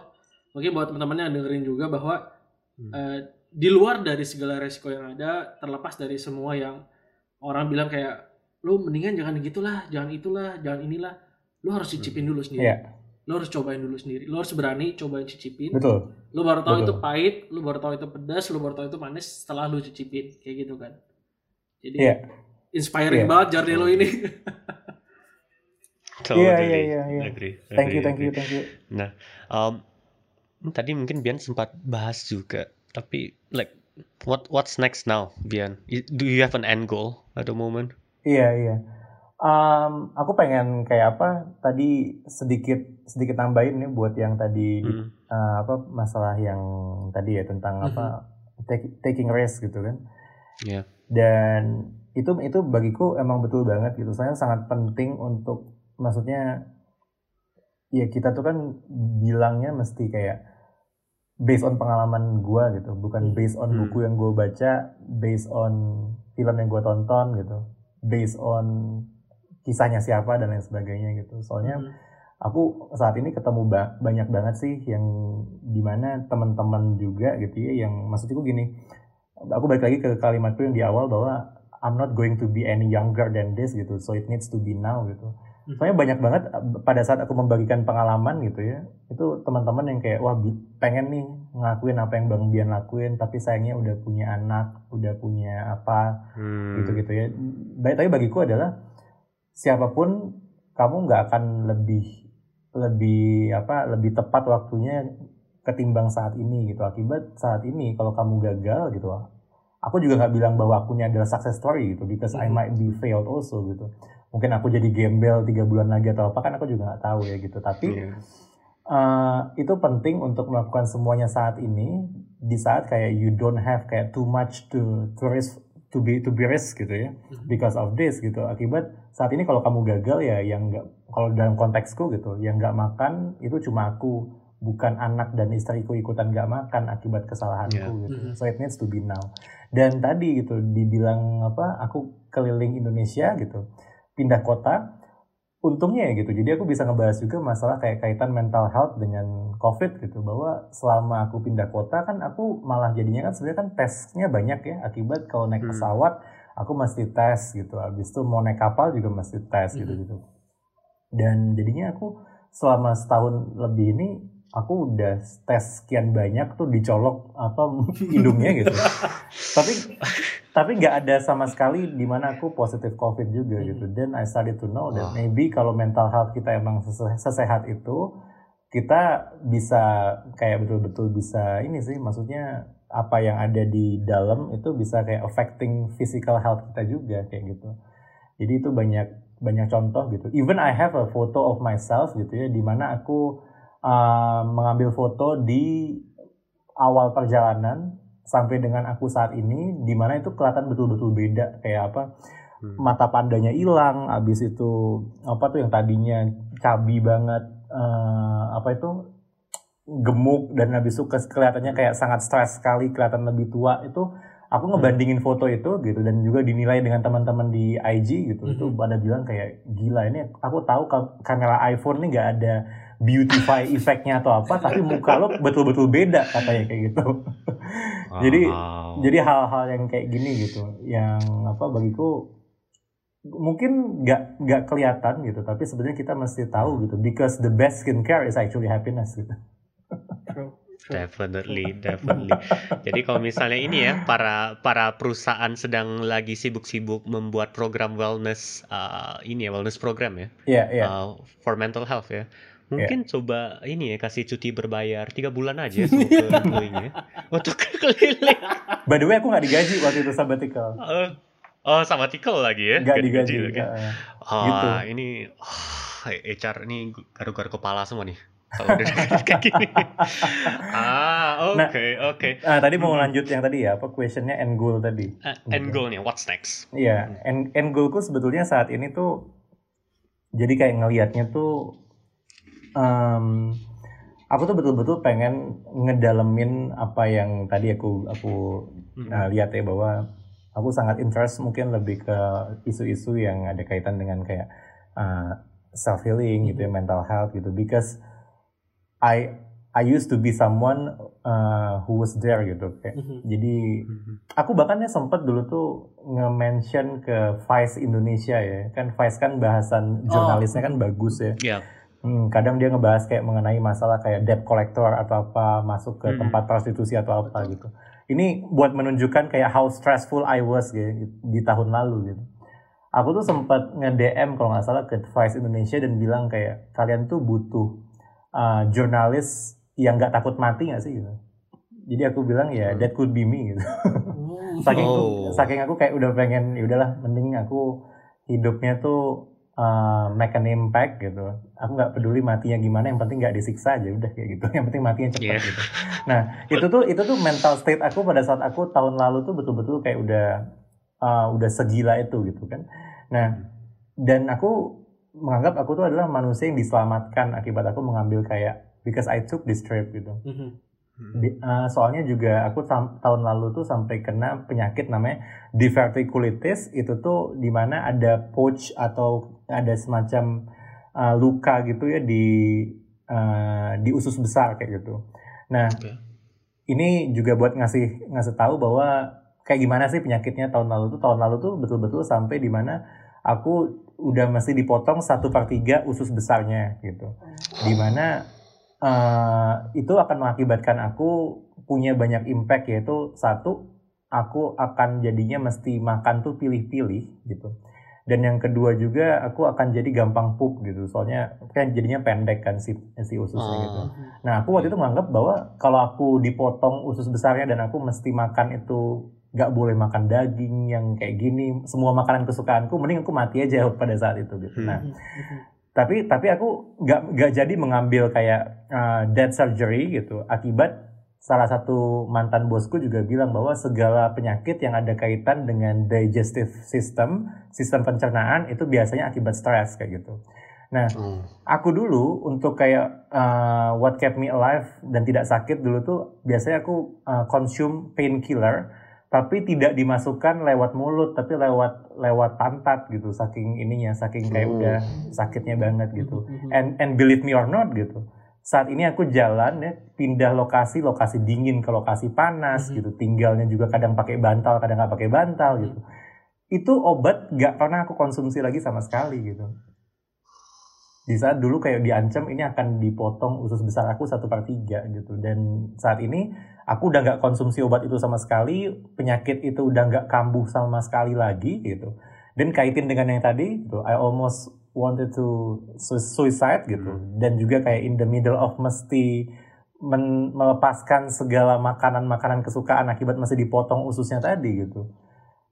B: Mungkin buat teman-teman yang dengerin juga bahwa hmm. uh, di luar dari segala resiko yang ada terlepas dari semua yang orang bilang kayak lu mendingan jangan gitulah jangan itulah jangan inilah. Lu harus cicipin dulu sendiri. Yeah. lu harus cobain dulu sendiri. Lu harus berani cobain cicipin.
C: Betul.
B: Lu baru tahu Betul. itu pahit lu baru tahu itu pedas lu baru tahu itu manis setelah lu cicipin. Kayak gitu kan. Jadi yeah. Inspiring yeah. banget journey lu ini
C: Iya iya iya iya. Thank you thank you thank you.
A: Nah, um, tadi mungkin Bian sempat bahas juga, tapi like what what's next now, Bian? Do you have an end goal at the moment?
C: Iya iya. Um, aku pengen kayak apa? Tadi sedikit sedikit tambahin nih buat yang tadi mm. uh, apa masalah yang tadi ya tentang mm -hmm. apa take, taking risk gitu kan?
A: Iya. Yeah.
C: Dan itu itu bagiku emang betul banget gitu. Saya sangat penting untuk maksudnya ya kita tuh kan bilangnya mesti kayak based on pengalaman gue gitu bukan hmm. based on hmm. buku yang gue baca based on film yang gue tonton gitu based on kisahnya siapa dan lain sebagainya gitu soalnya hmm. aku saat ini ketemu ba banyak banget sih yang di mana teman-teman juga gitu ya yang maksudku gini aku balik lagi ke kalimatku yang di awal bahwa I'm not going to be any younger than this gitu so it needs to be now gitu Hmm. Soalnya banyak banget eh, pada saat aku membagikan pengalaman gitu ya, itu teman-teman yang kayak wah pengen nih ngelakuin apa yang Bang Bian lakuin, tapi sayangnya udah punya anak, udah punya apa hmm. gitu-gitu ya. Baik tapi bagiku adalah siapa pun kamu nggak akan lebih lebih apa lebih tepat waktunya ketimbang saat ini gitu akibat saat ini kalau kamu gagal gitu aku juga nggak bilang bahwa akunya adalah success story gitu because mm -hmm. I might be failed also gitu mungkin aku jadi gembel tiga bulan lagi atau apa kan aku juga nggak tahu ya gitu tapi yeah. Iya. uh, itu penting untuk melakukan semuanya saat ini di saat kayak you don't have kayak too much to to risk to be to be risk gitu ya because of this gitu akibat saat ini kalau kamu gagal ya yang nggak kalau dalam konteksku gitu yang nggak makan itu cuma aku bukan anak dan istriku ikutan nggak makan akibat kesalahanku yeah. gitu. Mm-hmm. so it needs to be now. Dan tadi gitu dibilang apa aku keliling Indonesia gitu pindah kota untungnya ya gitu. Jadi aku bisa ngebahas juga masalah kayak kaitan mental health dengan covid gitu. Bahwa selama aku pindah kota kan aku malah jadinya kan sebenarnya kan tesnya banyak ya. Akibat kalau naik hmm. pesawat aku mesti tes gitu. Habis itu mau naik kapal juga mesti tes gitu gitu. Dan jadinya aku selama setahun lebih ini aku udah tes sekian banyak tuh dicolok apa hidungnya gitu. tapi tapi nggak ada sama sekali di mana aku positif covid juga hmm. gitu. Dan I started to know that maybe kalau mental health kita emang sesehat itu kita bisa kayak betul-betul bisa ini sih maksudnya apa yang ada di dalam itu bisa kayak affecting physical health kita juga kayak gitu. Jadi itu banyak banyak contoh gitu. Even I have a photo of myself gitu ya di mana aku uh, mengambil foto di awal perjalanan sampai dengan aku saat ini di mana itu kelihatan betul-betul beda kayak apa hmm. mata pandanya hilang habis itu apa tuh yang tadinya cabi banget uh, apa itu gemuk dan habis itu kelihatannya kayak sangat stres sekali kelihatan lebih tua itu aku hmm. ngebandingin foto itu gitu dan juga dinilai dengan teman-teman di IG gitu -hmm. itu pada bilang kayak gila ini aku tahu kamera iPhone ini nggak ada beautify efeknya atau apa tapi muka lo betul-betul beda katanya kayak gitu jadi wow. jadi hal-hal yang kayak gini gitu yang apa bagiku mungkin nggak nggak kelihatan gitu tapi sebenarnya kita mesti tahu gitu because the best skincare is actually happiness gitu
A: Definitely, definitely. Jadi kalau misalnya ini ya, para para perusahaan sedang lagi sibuk-sibuk membuat program wellness uh, ini ya, wellness program ya,
C: yeah, yeah.
A: Uh, for mental health ya. Mungkin yeah. coba ini ya kasih cuti berbayar tiga bulan aja ke employee untuk keliling.
C: By the way aku nggak digaji waktu itu sabbatical.
A: Uh, oh sabbatical lagi ya?
C: Gak, digaji. digaji
A: kan? uh, oh, gitu. ini oh, HR ini garu-garu kepala semua nih. Kalau udah kayak gini. ah, oke, okay, nah, oke. Okay.
C: Nah, tadi mau hmm. lanjut yang tadi ya, apa questionnya end goal tadi.
A: Uh, end goalnya, what's next?
C: Iya, yeah, end, end goalku sebetulnya saat ini tuh, jadi kayak ngelihatnya tuh um, aku tuh betul-betul pengen ngedalemin apa yang tadi aku aku hmm. uh, lihat ya bahwa aku sangat interest mungkin lebih ke isu-isu yang ada kaitan dengan kayak uh, self healing gitu ya hmm. mental health gitu because I I used to be someone uh, who was there gitu kayak mm-hmm. jadi mm-hmm. aku bahkan ya sempat dulu tuh nge-mention ke Vice Indonesia ya kan Vice kan bahasan oh. jurnalisnya oh. kan bagus ya
A: yeah
C: Hmm, kadang dia ngebahas kayak mengenai masalah kayak debt collector atau apa masuk ke hmm. tempat prostitusi atau apa gitu. Ini buat menunjukkan kayak how stressful I was gitu, di tahun lalu gitu. Aku tuh sempat nge-DM kalau nggak salah ke Vice Indonesia dan bilang kayak kalian tuh butuh uh, jurnalis yang nggak takut mati nggak sih gitu. Jadi aku bilang ya that could be me gitu. Hmm. saking oh. saking aku kayak udah pengen ya udahlah mending aku hidupnya tuh uh, make an impact gitu. Aku nggak peduli matinya gimana, yang penting nggak disiksa aja udah kayak gitu. Yang penting matinya cepat yeah. gitu. Nah itu tuh itu tuh mental state aku pada saat aku tahun lalu tuh betul-betul kayak udah uh, udah segila itu gitu kan. Nah dan aku menganggap aku tuh adalah manusia yang diselamatkan akibat aku mengambil kayak because I took this trip gitu. Mm -hmm. Di, uh, soalnya juga aku tahun lalu tuh sampai kena penyakit namanya diverticulitis itu tuh di mana ada pouch atau ada semacam uh, luka gitu ya di uh, di usus besar kayak gitu. Nah okay. ini juga buat ngasih ngasih tahu bahwa kayak gimana sih penyakitnya tahun lalu tuh tahun lalu tuh betul-betul sampai di mana aku udah masih dipotong satu per tiga usus besarnya gitu. Di mana uh, itu akan mengakibatkan aku punya banyak impact yaitu satu aku akan jadinya mesti makan tuh pilih-pilih gitu dan yang kedua juga aku akan jadi gampang pup gitu soalnya kan jadinya pendek kan si si ususnya uh. gitu nah aku waktu itu menganggap bahwa kalau aku dipotong usus besarnya dan aku mesti makan itu nggak boleh makan daging yang kayak gini semua makanan kesukaanku mending aku mati aja pada saat itu gitu nah. Hmm tapi tapi aku nggak nggak jadi mengambil kayak uh, dead surgery gitu akibat salah satu mantan bosku juga bilang bahwa segala penyakit yang ada kaitan dengan digestive system sistem pencernaan itu biasanya akibat stres kayak gitu nah hmm. aku dulu untuk kayak uh, what kept me alive dan tidak sakit dulu tuh biasanya aku uh, consume painkiller tapi tidak dimasukkan lewat mulut tapi lewat lewat pantat gitu saking ininya saking kayak oh. udah sakitnya banget gitu mm-hmm. and and believe me or not gitu saat ini aku jalan ya pindah lokasi lokasi dingin ke lokasi panas mm -hmm. gitu tinggalnya juga kadang pakai bantal kadang nggak pakai bantal gitu itu obat nggak pernah aku konsumsi lagi sama sekali gitu di saat dulu kayak diancam ini akan dipotong usus besar aku satu per tiga gitu dan saat ini aku udah nggak konsumsi obat itu sama sekali penyakit itu udah nggak kambuh sama sekali lagi gitu. Dan kaitin dengan yang tadi gitu I almost wanted to suicide gitu. Hmm. dan juga kayak in the middle of mesti men melepaskan segala makanan-makanan kesukaan akibat masih dipotong ususnya tadi gitu.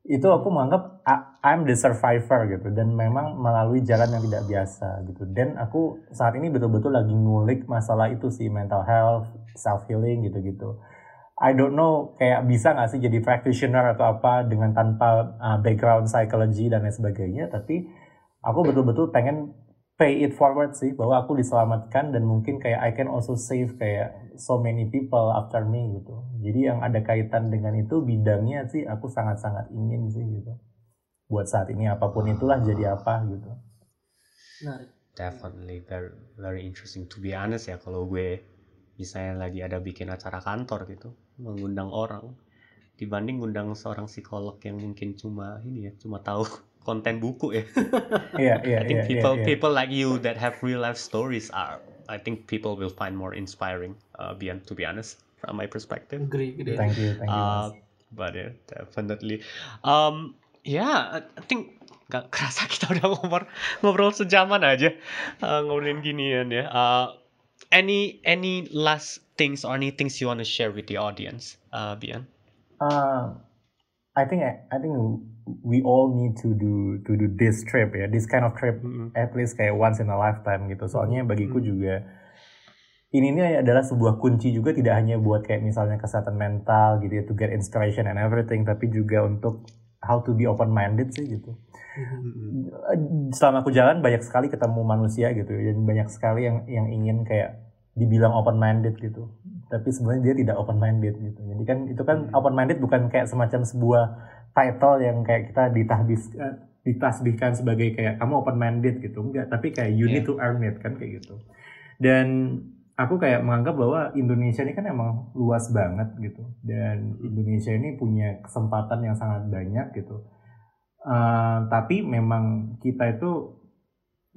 C: Itu aku menganggap I'm the survivor gitu. Dan memang melalui jalan yang tidak biasa gitu. Dan aku saat ini betul-betul lagi ngulik masalah itu sih mental health self healing gitu-gitu I don't know kayak bisa nggak sih jadi practitioner atau apa dengan tanpa uh, background psychology dan lain sebagainya tapi aku betul-betul pengen pay it forward sih bahwa aku diselamatkan dan mungkin kayak I can also save kayak so many people after me gitu. Jadi yang ada kaitan dengan itu bidangnya sih aku sangat-sangat ingin sih gitu. Buat saat ini apa pun itulah jadi apa gitu.
A: Definitely very very interesting to be honest ya kalau gue misalnya lagi ada bikin acara kantor gitu mengundang orang dibanding ngundang seorang psikolog yang mungkin cuma ini ya cuma tahu konten buku ya.
C: Iya, iya,
A: I think
C: yeah,
A: people
C: yeah, yeah.
A: people like you that have real life stories are I think people will find more inspiring uh, beyond to be honest from my perspective.
B: Agree, agree.
C: Thank you, thank you. Uh,
A: but yeah, definitely. Um, yeah, I think gak kerasa kita udah ngobrol ngobrol sejaman aja uh, ngobrolin ginian ya. Uh, any any last things or any things you want to share with the audience, uh, Bian?
C: Uh, I think I think we all need to do to do this trip ya this kind of trip mm-hmm. at least kayak once in a lifetime gitu soalnya bagiku mm-hmm. juga ini ini adalah sebuah kunci juga tidak hanya buat kayak misalnya kesehatan mental gitu ya to get inspiration and everything tapi juga untuk how to be open minded sih gitu. Selama aku jalan banyak sekali ketemu manusia gitu. Dan banyak sekali yang yang ingin kayak dibilang open minded gitu. Tapi sebenarnya dia tidak open minded gitu. Jadi kan itu kan hmm. open minded bukan kayak semacam sebuah title yang kayak kita ditahbis uh, ditasbihkan sebagai kayak kamu open minded gitu. Enggak. Tapi kayak you yeah. need to earn it kan kayak gitu. Dan aku kayak menganggap bahwa Indonesia ini kan emang luas banget gitu. Dan Indonesia ini punya kesempatan yang sangat banyak gitu uh, tapi memang kita itu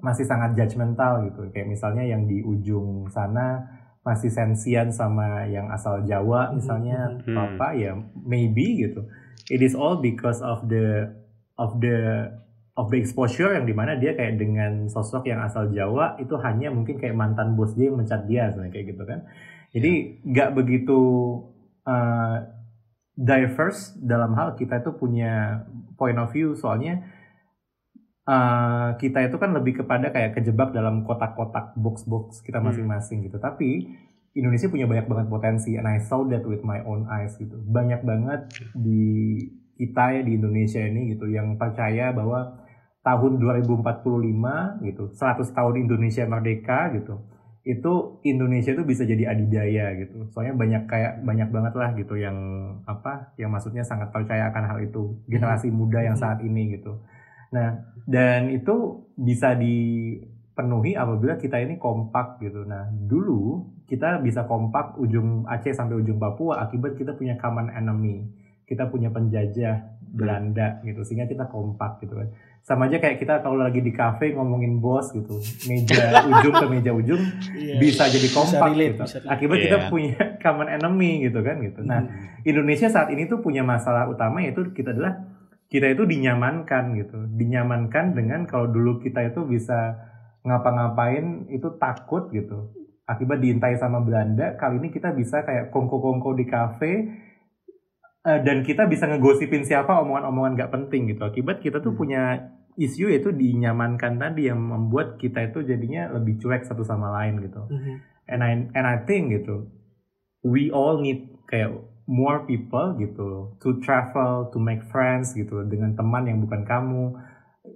C: masih sangat judgmental gitu kayak misalnya yang di ujung sana masih sensian sama yang asal Jawa misalnya hmm. apa ya maybe gitu it is all because of the of the of the exposure yang di mana dia kayak dengan sosok yang asal Jawa itu hanya mungkin kayak mantan bos dia yang mencat dia sebenarnya kayak gitu kan jadi ya. nggak yeah. begitu uh, diverse dalam hal kita itu punya point of view soalnya uh, kita itu kan lebih kepada kayak kejebak dalam kotak-kotak box-box kita hmm. masing-masing hmm. gitu tapi Indonesia punya banyak banget potensi and I saw that with my own eyes gitu. Banyak banget di kita ya di Indonesia ini gitu yang percaya bahwa tahun 2045 gitu, 100 tahun Indonesia merdeka gitu. Itu Indonesia itu bisa jadi adidaya gitu. Soalnya banyak kayak banyak banget lah gitu yang apa yang maksudnya sangat percaya akan hal itu. Generasi muda yang saat ini gitu. Nah, dan itu bisa dipenuhi apabila kita ini kompak gitu. Nah, dulu kita bisa kompak ujung Aceh sampai ujung Papua akibat kita punya common enemy kita punya penjajah Belanda gitu sehingga kita kompak gitu kan sama aja kayak kita kalau lagi di cafe ngomongin bos gitu meja ujung ke meja ujung yeah. bisa jadi kompak bisa relate, gitu bisa akibat yeah. kita iya. punya common enemy gitu kan gitu nah hmm. Indonesia saat ini tuh punya masalah utama yaitu kita adalah kita itu dinyamankan gitu dinyamankan dengan kalau dulu kita itu bisa ngapa-ngapain itu takut gitu akibat diintai sama Belanda kali ini kita bisa kayak kongko-kongko di kafe uh, dan kita bisa ngegosipin siapa omongan-omongan gak penting gitu akibat kita tuh hmm. punya isu yaitu dinyamankan tadi yang membuat kita itu jadinya lebih cuek satu sama lain gitu hmm. and I and I think gitu we all need kayak more people gitu to travel to make friends gitu dengan teman yang bukan kamu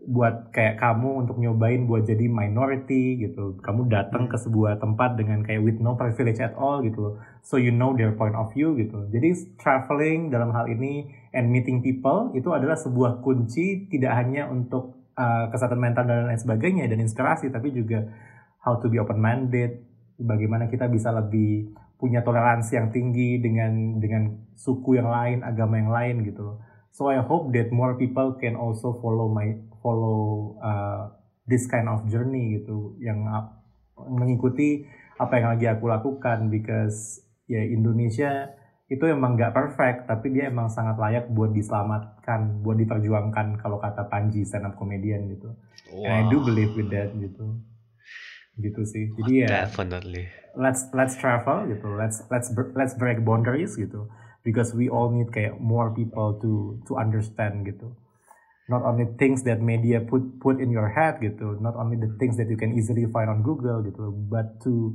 C: buat kayak kamu untuk nyobain buat jadi minority gitu. Kamu datang hmm. ke sebuah tempat dengan kayak with no privilege at all gitu. So you know their point of view gitu. Jadi traveling dalam hal ini and meeting people itu adalah sebuah kunci tidak hanya untuk uh, kesehatan mental dan lain sebagainya dan inspirasi tapi juga how to be open minded, bagaimana kita bisa lebih punya toleransi yang tinggi dengan dengan suku yang lain, agama yang lain gitu. So I hope that more people can also follow my follow uh, this kind of journey gitu yang mengikuti apa yang lagi aku lakukan because ya Indonesia itu emang nggak perfect tapi dia emang sangat layak buat diselamatkan buat diperjuangkan kalau kata Panji stand up comedian gitu. Wow. and I do believe with that gitu. Gitu sih. Jadi ya
A: definitely.
C: let's let's travel gitu. Let's let's let's break boundaries gitu. Because we all need kayak more people to to understand gitu not only things that media put put in your head gitu not only the things that you can easily find on Google gitu but to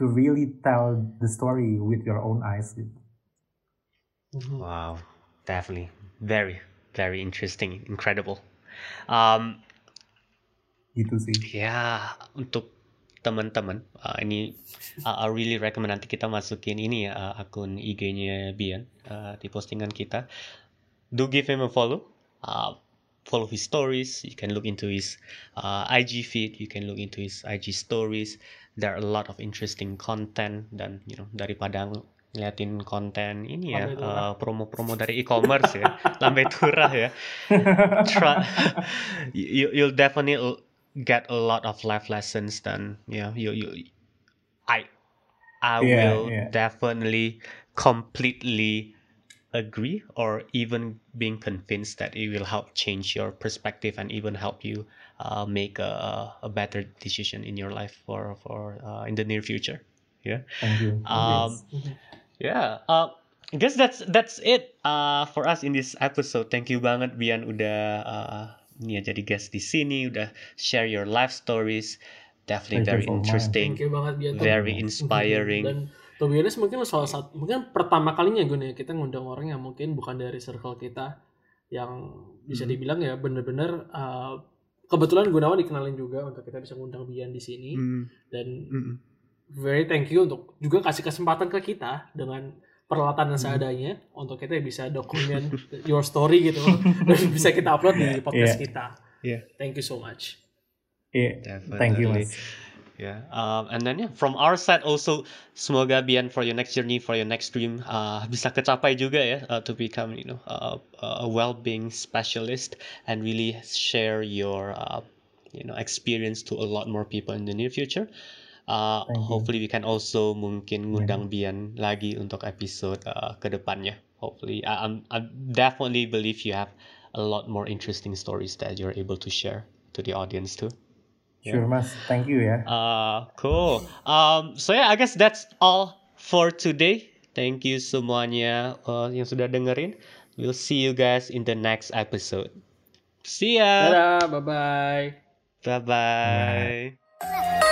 C: to really tell the story with your own eyes gitu.
A: Wow, definitely very very interesting, incredible. Um,
C: gitu sih.
A: Ya, untuk teman-teman, uh, ini uh, I really recommend nanti kita masukin ini ya uh, akun IG-nya Bian uh, di postingan kita. Do give him a follow. Uh, follow his stories. You can look into his uh, IG feed. You can look into his IG stories. There are a lot of interesting content dan you know daripada ngeliatin konten ini ya uh, promo-promo dari e-commerce ya lambe turah ya Try, you, you'll definitely get a lot of life lessons dan ya you you I I yeah, will yeah. definitely completely agree or even being convinced that it will help change your perspective and even help you uh, make a, a better decision in your life for for uh, in the near future yeah
C: thank you
A: um, yes. Yeah, uh, I guess that's that's it uh, for us in this episode. Thank you banget Bian udah uh, ya jadi guest di sini, udah share your life stories. Definitely Thank very interesting.
B: Thank you banget Bian.
A: Very inspiring.
B: Dan to be honest, mungkin salah satu mungkin pertama kalinya gue nih kita ngundang orang yang mungkin bukan dari circle kita yang bisa hmm. dibilang ya bener-bener uh, kebetulan Gunawan dikenalin juga untuk kita bisa ngundang Bian di sini mm. dan mm very thank you untuk juga kasih kesempatan ke kita dengan peralatan yang hmm. seadanya hmm. untuk kita bisa dokumen your story gitu dan bisa kita upload di podcast yeah. kita.
A: Yeah.
B: Thank you so much.
C: Yeah. Definitely. Thank you mas.
A: Yeah. Um, and then yeah, from our side also semoga Bian for your next journey, for your next dream uh, bisa kecapai juga ya uh, to become you know uh, a well-being specialist and really share your uh, you know experience to a lot more people in the near future. Uh, hopefully we can also mungkin ngundang yeah. Bian lagi untuk episode uh, kedepannya. Hopefully, I, I'm I definitely believe you have a lot more interesting stories that you're able to share to the audience too.
C: Sure, yeah. Mas. Thank you ya.
A: Uh, cool. Um, so yeah, I guess that's all for today. Thank you semuanya uh, yang sudah dengerin. We'll see you guys in the next episode. See ya.
B: Dadah, bye bye.
A: Bye bye.